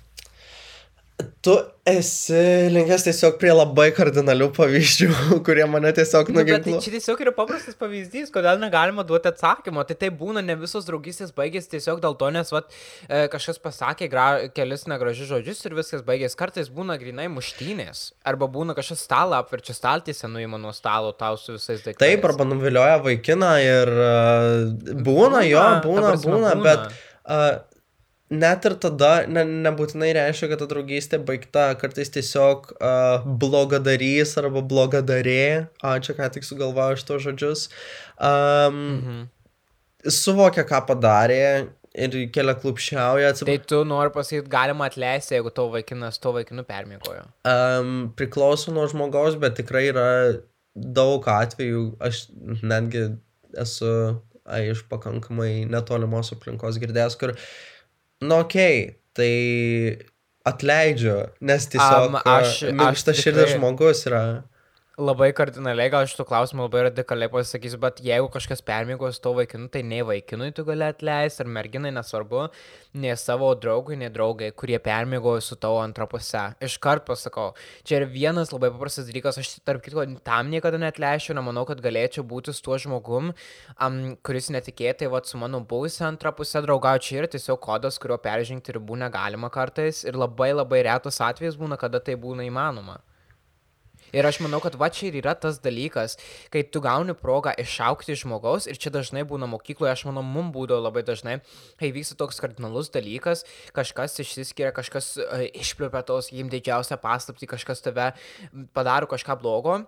Tu esi linkęs tiesiog prie labai kardinalių pavyzdžių, kurie mane tiesiog Nu, tai nuginklo. čia tiesiog yra paprastas pavyzdys, kodėl negalima duoti atsakymo. Tai tai būna, ne visos draugystės baigėsi tiesiog dėl to, nes vat, e, kažkas pasakė gra, kelis negražius žodžius ir viskas baigėsi. Kartais būna grinai muštynės. Arba būna kažkas stalą apverčia staltysę, nuima nuo stalo tau su visais daiktais. Taip, arba nuvilioja vaikiną ir uh, būna, jo, ta būna, prasme, būna, būna. bet uh, net ir tada ne, nebūtinai reiškia, kad ta draugystė baigta, kartais tiesiog uh, blogadarys arba blogadarė, a, čia ką tik sugalvojau šitos žodžius, um, Mhm. suvokia, ką padarė ir kelia klupšiauja, Tai atsiprašau. tu nori pasakyti, galima atleisti, jeigu tavo vaikinas to vaikinu permėgojo. Um, priklauso nuo žmogaus, bet tikrai yra daug atvejų, aš netgi esu a, iš pakankamai netolimos aplinkos girdėjęs, kur, nu okei, okay, tai atleidžiu, nes tiesiog Am, aš- minkštas aš širdis tikrai- žmogus yra. Labai kardinaliai, gal aš tu klausimą labai radikaliai pasakysiu, bet jeigu kažkas permygos to vaikinu, tai nei vaikinui tu gali atleisti, ar merginai nesvarbu, nei savo draugui, nei draugai, kurie permygojo su tavo antra pusė. Iškart pasakau, čia yra vienas labai paprastas dalykas, aš tarp kitko tam niekada netleišiu, nemanau, kad galėčiau būti su tuo žmogum, um, kuris netikėtai, va, su mano buvusia antra pusė draugauja, čia yra tiesiog kodas, kurio peržengti ribų negalima kartais ir labai labai retas atvejis būna, kada tai būna įmanoma. Ir aš manau, kad va čia ir yra tas dalykas, kai tu gauni progą išaukti iš žmogaus ir čia dažnai būna mokykloje, aš manau, mum būdavo labai dažnai, kai vyksta toks kardinalus dalykas, kažkas išsiskiria, kažkas uh, išpliupia tos, jim didžiausią paslapti, kažkas tave padaro kažką blogo.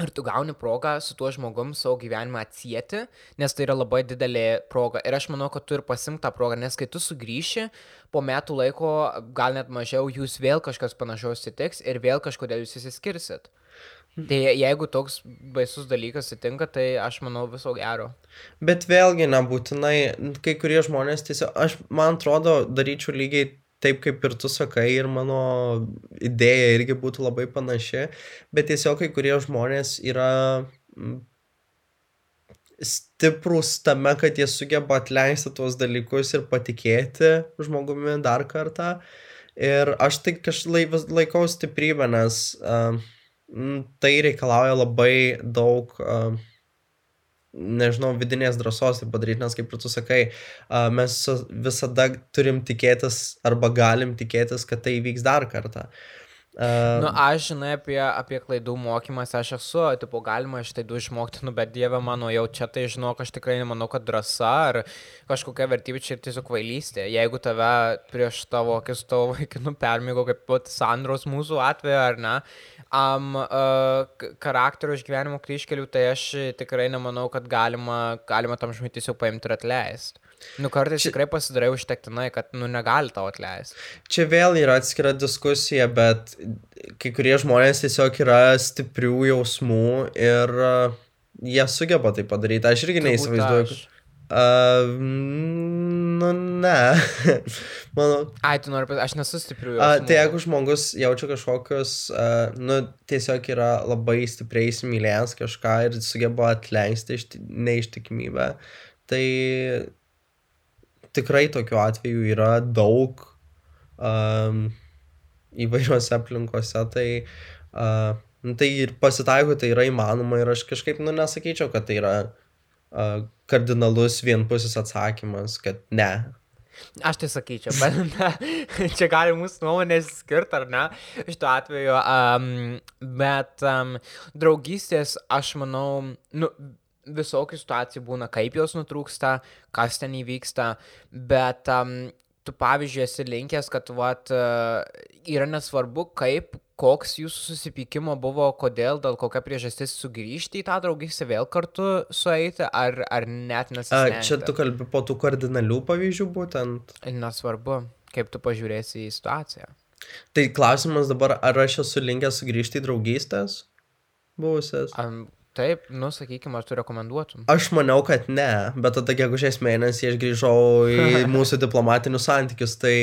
Ir tu gauni progą su tuo žmogum savo gyvenimą atsijėti, nes tai yra labai didelė proga. Ir aš manau, kad tu ir pasimk tą progą, nes kai tu sugrįši, po metų laiko, gal net mažiau, jūs vėl kažkas panašaus atsitiks ir vėl kažkodėl jūs įsiskirsit. Tai jeigu toks baisus dalykas atsitinka, tai aš manau viso gero. Bet vėlgi nebūtinai, kai kurie žmonės tiesiog, aš man atrodo, daryčiau lygiai taip, kaip ir tu sakai, ir mano idėja irgi būtų labai panaši, bet tiesiog kai kurie žmonės yra mm, stiprus tame, kad jie sugeba atleisti tuos dalykus ir patikėti žmogumi dar kartą. Ir aš tai kažkaip laikau stiprybę, nes uh, tai reikalauja labai daug uh, nežinau, vidinės drąsos tai padaryti, nes kaip ir tu sakai, mes visada turim tikėtis arba galim tikėtis, kad tai įvyks dar kartą. A, Nu, aš žinai apie, apie klaidų mokymąsi, aš esu, tipo, galima iš klaidų išmokti, nu, bet dieve mano, jau čia tai žinok, aš tikrai nemanau, kad drąsa ar kažkokia vertybė čia tiesiog kvailystė. Jeigu tave prieš tavo akis tavo vaikinų permygo, kaip pat Sandros mūsų atveju, ar ne, um, uh, charakterio išgyvenimo kryškelių, tai aš tikrai nemanau, kad galima, galima tam žmogui tiesiog paimti ir atleisti. Nu, kartais tikrai pasidarai užtektinai, kad, nu, negali tau atleisti. čia vėl yra atskira diskusija, bet kai kurie žmonės tiesiog yra stiprių jausmų ir a, jie sugeba tai padaryti. Aš irgi neįsivaizduoju. kad- Uh, nu, ne. Manau, Ai, tu nori, aš nesu stiprių. A, jausmų. tai jeigu žmogus jaučia kažkokius, a, nu, tiesiog yra labai stipriai įsimylėjęs kažką ir sugeba atleisti iš, neištikimybę, tai tikrai tokiu atveju yra daug um, įvairiuose aplinkose, tai, uh, tai ir pasitaiko, tai yra įmanoma ir aš kažkaip, nu, nesakyčiau, kad tai yra uh, kardinalus vienpusis atsakymas, kad ne. Aš tai sakyčiau, bet na, čia gali mūsų nuomonės skirti ar ne, šituo atveju. Um, bet um, draugystės, aš manau, nu, visokių situacijų būna, kaip jos nutrūksta, kas ten įvyksta, bet um, tu pavyzdžiui esi linkęs, kad vat, uh, yra nesvarbu, kaip, koks jūsų susipykimo buvo, kodėl, dėl kokia priežastis sugrįžti į tą draugystę vėl kartu sueiti, ar, ar net nesistengti. čia tu kalbi po tų kardinalių pavyzdžių būtent. Nesvarbu, kaip tu pažiūrėsi į situaciją. Tai klausimas dabar, ar aš esu linkęs sugrįžti į draugystės buvusias? Am, taip, nu, sakykime, ar tu rekomenduotum. Aš maniau, kad ne, bet tada gegužės mėnesį aš grįžau į mūsų diplomatinius santykius, tai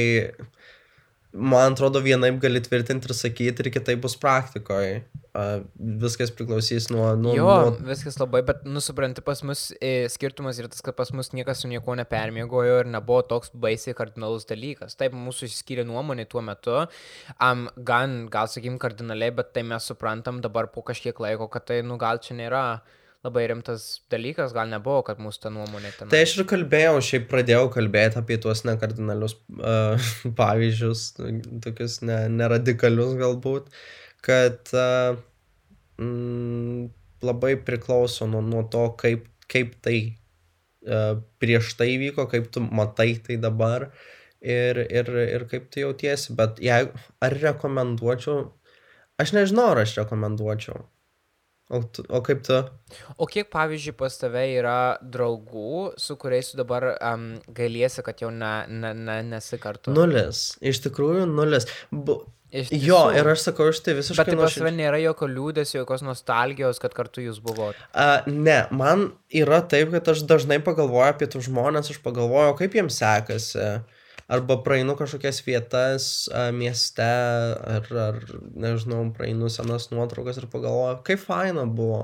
man atrodo vienaip gali tvirtinti ir sakyti, ir kitaip bus praktikoje. Viskas priklausys nuo... nuo, jo, nuo... viskas labai, bet, nusipranti, pas mus e, skirtumas yra tas, kad pas mus niekas su niekuo nepermiegojo ir nebuvo toks baisiai kardinalus dalykas. Taip, mūsų išskyrė nuomonė tuo metu, um, gan, gal sakykim, kardinaliai, bet tai mes suprantam dabar po kažkiek laiko, kad tai, nu, gal čia nėra labai rimtas dalykas, gal nebuvo, kad mūsų ta nuomonė ten. Tai aš ir kalbėjau, šiaip pradėjau kalbėti apie tuos nekardinalius uh, pavyzdžius, tokius ne, neradikalius galbūt, kad uh, mm, labai priklauso nuo, nuo to, kaip, kaip tai uh, prieš tai vyko, kaip tu matai tai dabar ir, ir, ir kaip tu jautiesi. Bet jeigu, ar rekomenduočiau, aš nežinau, ar aš rekomenduočiau. O, tu, o kaip tu? O kiek, pavyzdžiui, pas tave yra draugų, su kuriais tu dabar um, gailiesi, kad jau ne, ne, ne, nesi kartu? Nulis. Iš tikrųjų, nulis. Bu... Iš Jo, tiesų. ir aš sakau, aš tai visiškai Bet tai pas tave nėra jokio liūdėsio, jokios nostalgijos, kad kartu jūs buvote. A, ne, man yra taip, kad aš dažnai pagalvoju apie tų žmonės, aš pagalvoju, kaip jiems sekasi. Arba praeinu kažkokias vietas a, mieste, ar, ar, nežinau, praeinu senas nuotraukas ir pagalvoju, kaip faina buvo.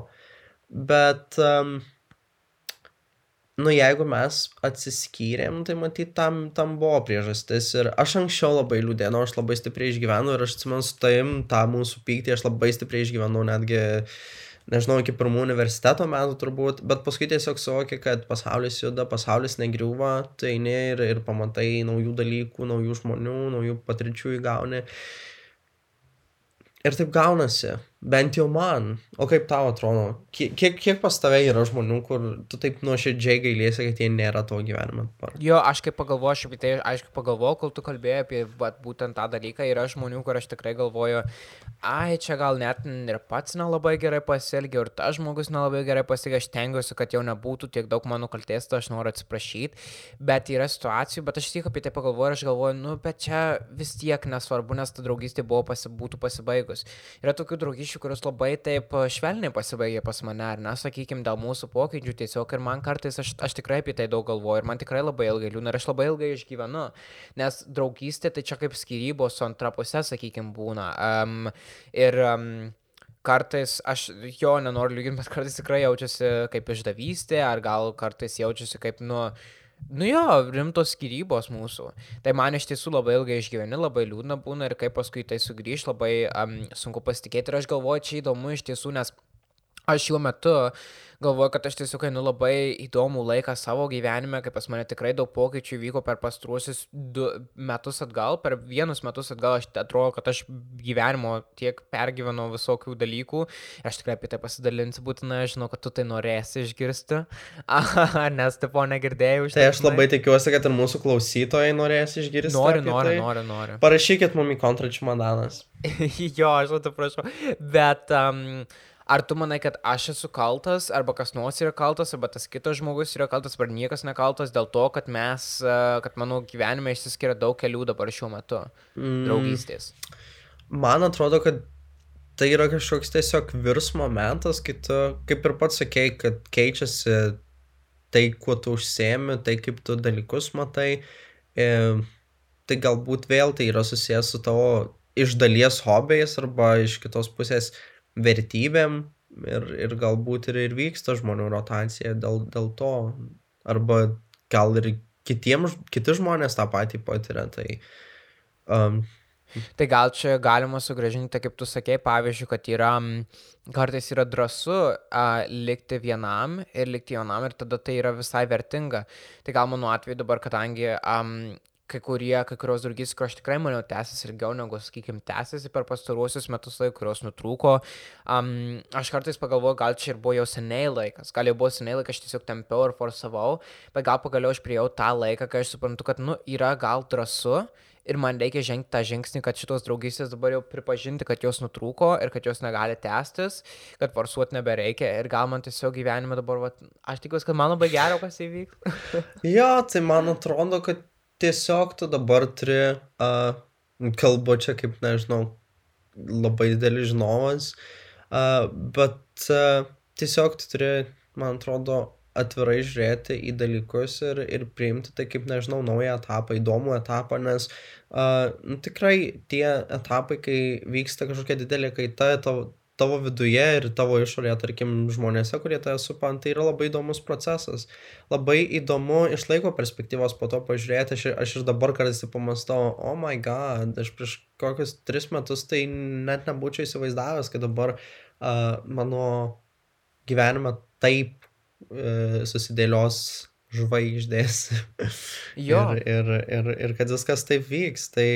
Bet, um, nu, jeigu mes atsiskyrėm, tai matyt, tam, tam buvo priežastis. Ir aš anksčiau labai liūdėjau, aš labai stipriai išgyvenau ir aš atsimenu su taim tą mūsų pyktį, aš labai stipriai išgyvenau netgi nežinau, iki pirmų universiteto metų turbūt, bet paskui tiesiog suvoki, kad pasaulis juda, pasaulis negriūva, tai eini ir, ir pamatai naujų dalykų, naujų žmonių, naujų patirčių įgauni. Ir taip gaunasi, bent jau man. O kaip tau atrodo, kiek, kiek, pas tave yra žmonių, kur tu taip nuoširdžiai gailėsi, kad jie nėra to gyvenime? Jo, aš kaip pagalvoju, apie tai, aišku, pagalvoju, kol tu kalbėjai apie vat, būtent tą dalyką, yra žmonių, kur aš tikrai galvoju, ai, čia gal net ir pats nelabai gerai pasielgiau, ir tas žmogus nelabai gerai pasielgiau, aš tengiuosi, kad jau nebūtų tiek daug mano kalties, tai aš noriu atsiprašyti, bet yra situacijų, bet aš tik apie tai pagalvoju aš galvoju, nu, bet čia vis tiek nesvarbu, nes ta draugystė buvo pasi, būtų pasibaigus. Yra tokių draugyšių, kurios labai taip a, švelniai pasibaigė pas mane, ar ne, sakykime, dėl mūsų pokyčių tiesiog ir man kartais aš, aš tikrai apie tai daug galvoju ir man tikrai labai ilgai liūdna ir aš labai ilgai išgyvenu, nes draugystė tai čia kaip skirybos su antra pusė, sakykime, būna. Um, ir um, kartais aš jo nenoriu lyginti, bet kartais tikrai jaučiasi kaip išdavystė, ar gal kartais jaučiasi kaip, nu, Nu jo, rimtos skirybos mūsų. Tai man iš tiesų labai ilgai išgyveni, labai liūdna būna ir kaip paskui tai sugrįž, labai um, sunku pasitikėti. Ir aš galvoju, čia įdomu iš tiesų, nes aš šiuo metu galvoju, kad aš tiesiog einu labai įdomų laiką savo gyvenime, kai pas mane tikrai daug pokyčių vyko per pastruosius du metus atgal, per vienus metus atgal aš atrodo, kad aš gyvenimo tiek pergyvenau visokių dalykų. Aš tikrai apie tai pasidalinsiu, būtinai žinau, kad tu tai norėsi išgirsti, nes tipo negirdėjau Tai aš labai tikiuosi, kad ir mūsų klausytojai norės išgirsti. Noriu, apie noriu, tai. noriu, noriu. Parašykit mum į kontračių madanas. jo, aš to prašau. Bet um, ar tu manai, kad aš esu kaltas, arba kas nors yra kaltas, arba tas kitas žmogus yra kaltas, ar niekas nekaltas dėl to, kad mes, uh, kad mano gyvenime išsiskiria daug kelių dabar šiuo metu Mm, draugystės. Man atrodo, kad tai yra kažkoks tiesiog virsmo metas, kai tu, kaip ir pats sakei, kad keičiasi tai, kuo tu užsiemi, tai kaip tu dalykus matai. E, tai galbūt vėl tai yra susijęs su tavo iš dalies hobiais arba iš kitos pusės vertybėm ir, ir galbūt ir, ir vyksta žmonių rotacija dėl, dėl to. Arba gal ir kitiems, kiti žmonės tą patį patiria. Tai, um, Tai gal čia galima sugražinti, kaip tu sakei, pavyzdžiui, kad yra, kartais yra drąsu a, likti vienam ir likti vienam ir tada tai yra visai vertinga. Tai gal mano atveju dabar, kadangi um, kai kurie, kai kurios draugystės, kurios tikrai maniau tęsiasi ilgiau negu, sakykime, tęsiasi per pastaruosius metus laiko, kurios nutrūko. Um, aš kartais pagalvoju, gal čia ir buvo jau seniai laikas, gal jau buvo seniai laikas, aš tiesiog tempiau ir forsavau, bet gal pagaliau aš priejau tą laiką, kai aš suprantu, kad, nu, yra gal drąsu ir man reikia žengti tą žingsnį, kad šitos draugystės dabar jau pripažinti, kad jos nutrūko ir kad jos negali tęstis, kad forsuoti nebereikia ir gal man tiesiog gyvenime dabar, va, aš tikiuosi, kad man labai gero, kas įvyks. jo, tai man atrodo, kad tiesiog tu dabar turi, uh, kalbu čia kaip, nežinau, labai didelis žinovas, uh, bet uh, tiesiog tu turi, man atrodo, atvirai žiūrėti į dalykus ir, ir priimti tai kaip, nežinau, naują etapą, įdomų etapą, nes uh, tikrai tie etapai, kai vyksta kažkokia didelė kaita tavo, tavo viduje ir tavo išorėje, tarkim, žmonėse, kurie tave supa, tai yra labai įdomus procesas. Labai įdomu iš laiko perspektyvos po to pažiūrėti, aš, aš ir dabar kartais pamastau, oh my god, aš prieš kokius tris metus tai net nebūčiau įsivaizdavęs, kad dabar uh, mano gyvenime taip e, susidėlios žvaigždės. Jo. ir, ir, ir, ir kad viskas taip vyks. Tai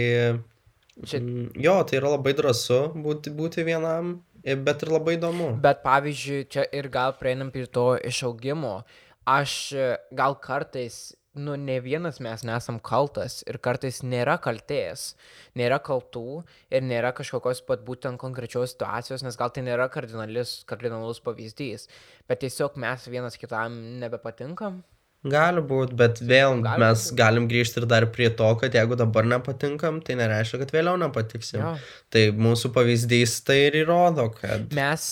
Čia- mm, jo, tai yra labai drąsu būti, būti vienam, bet ir labai įdomu. Bet pavyzdžiui, čia ir gal prieinam prie to išaugimo. Aš e, gal kartais, nu, ne vienas mes nesam kaltas ir kartais nėra kaltės, nėra kaltų ir nėra kažkokios pat būtent konkrečios situacijos, nes gal tai nėra kardinalus, kardinalus pavyzdys, bet tiesiog mes vienas kitam nebepatinkam. Gali būti, bet vėl Gali mes būt. galim grįžti ir dar prie to, kad jeigu dabar nepatinkam, tai nereiškia, kad vėliau nepatiksim. Jo. Tai mūsų pavyzdys tai ir įrodo, kad... Mes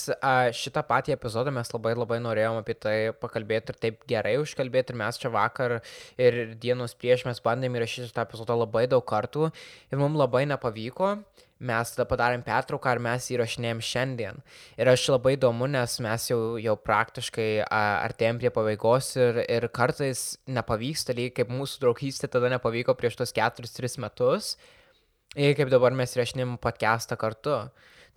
šitą patį epizodą mes labai labai norėjom apie tai pakalbėti ir taip gerai užkalbėti ir mes čia vakar ir dienos prieš mes bandėm įrašyti šitą epizodą labai daug kartų ir mums labai nepavyko. Mes tada padarėm pertrauką ir mes įrašinėjom šiandien. Ir aš labai įdomu, nes mes jau, jau praktiškai artėjom prie pabaigos ir, ir kartais nepavyksta, lygiai kaip mūsų draugystė tada nepavyko prieš tos 4-3 metus. Ir kaip dabar mes įrašinėjom podcastą kartu.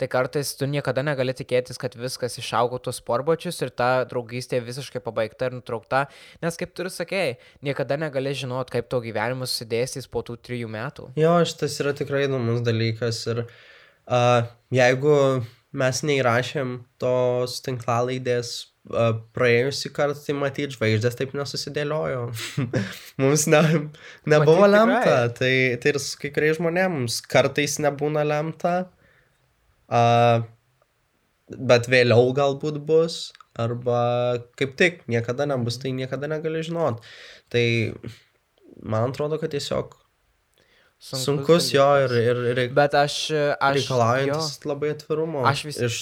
Tai kartais tu niekada negali tikėtis, kad viskas išaugo tuos sportbačius ir ta draugystė visiškai pabaigta ir nutraukta, nes kaip tu ir sakėjai, niekada negali žinot, kaip tavo gyvenimas susidėstys po tų trijų metų. Jo, šitas yra tikrai įdomus dalykas ir uh, jeigu mes neįrašėm tos tinklalaidės uh, praėjusį kartą, tai matyti žvaigždės taip nesusidėliojo. mums ne, nebuvo Matyt, lemta, tai, tai ir su kai kuriais žmonėms kartais nebūna lemta, uh, bet vėliau galbūt bus, arba kaip tik niekada nebus, tai niekada negali žinot. Tai man atrodo, kad tiesiog sunkus, sunkus jo ir, ir, ir Bet aš... aš reikalaujantis jo. labai atvirumo. Aš vis- Iš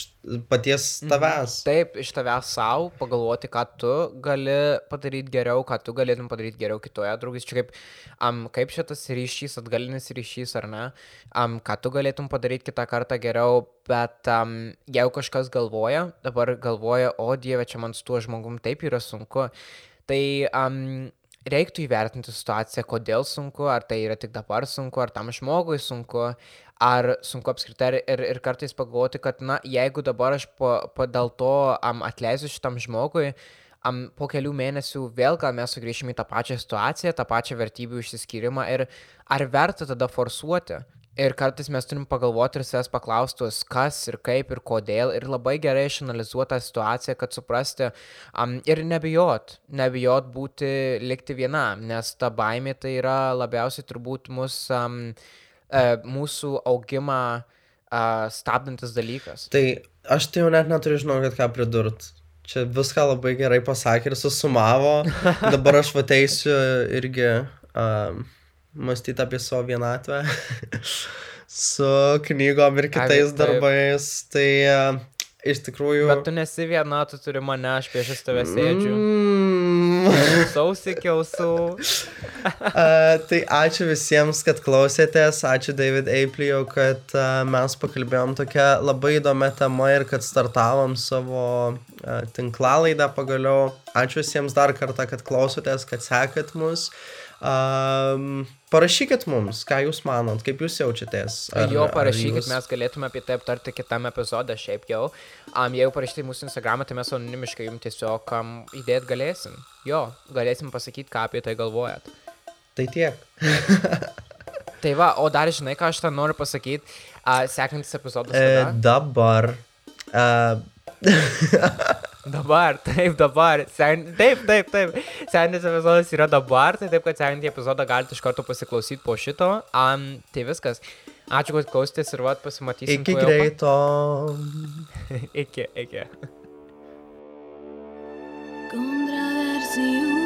paties Mhm. tavęs. Taip, iš tavęs savo pagalvoti, ką tu gali padaryti geriau, ką tu galėtum padaryti geriau kitoje draugys. Čia kaip, um, kaip šitas ryšys, atgalinis ryšys ar ne, um, ką tu galėtum padaryti kitą kartą geriau, bet um, jeigu kažkas galvoja, dabar galvoja, o dieve, čia man su tuo žmogum taip yra sunku, tai um, reiktų įvertinti situaciją, kodėl sunku, ar tai yra tik dabar sunku, ar tam žmogui sunku, ar sunku apskritai ir, ir, kartais pagalvoti, kad, na, jeigu dabar aš po, po dėl to um, atleisiu šitam žmogui, um, po kelių mėnesių vėl gal mes sugrįšime į tą pačią situaciją, tą pačią vertybių išsiskyrimą ir ar verta tada forsuoti. Ir kartais mes turim pagalvoti ir savęs paklaustus, kas ir kaip ir kodėl, ir labai gerai išanalizuoti tą situaciją, kad suprasti um, ir nebijot, nebijot būti, likti vienam, nes ta baimė tai yra labiausiai turbūt mus, um, uh, mūsų augimą uh, stabdantis dalykas. Tai aš tai jau net neturiu žinokit ką pridurt. Čia viską labai gerai pasakė ir susumavo. Dabar aš vateisiu irgi um, mąstyti apie savo vienatvę su knygom ir kitais taip. darbais. Tai uh, iš tikrųjų... Bet tu nesi viena, tu turi mane, aš priešais tave sėdžiu. Mm, Sausikiausų. Uh, tai ačiū visiems, kad klausėtės, ačiū David Eiplijau, kad uh, mes pakalbėjom tokią labai įdomią temą ir kad startavom savo uh, tinklalaidą pagaliau. Ačiū visiems dar kartą, kad klausotės, kad sekat mus. Um, parašykit mums, ką jūs manot, kaip jūs jaučiatės. Ar, jo, parašykit, jūs... mes galėtume apie tai aptarti kitame epizode šiaip jau. Um, jeigu parašyti mūsų Instagramą, tai mes anonimiškai jums tiesiog um, įdėt galėsim. Jo, galėsim pasakyti, ką apie tai galvojat. Tai tiek. tai va, o dar žinai, ką aš ten noriu pasakyti, uh, sekantis epizodas. E, dabar. Uh, Dabar, taip, dabar. Sen, taip, taip, taip. Sekantis epizodas yra dabar, tai taip, kad sekantį epizodą galite iš karto pasiklausyti po šito. Um, tai viskas. Ačiū, kad klausėtės ir vat pasimatysim. iki greito. iki, iki. Controversijų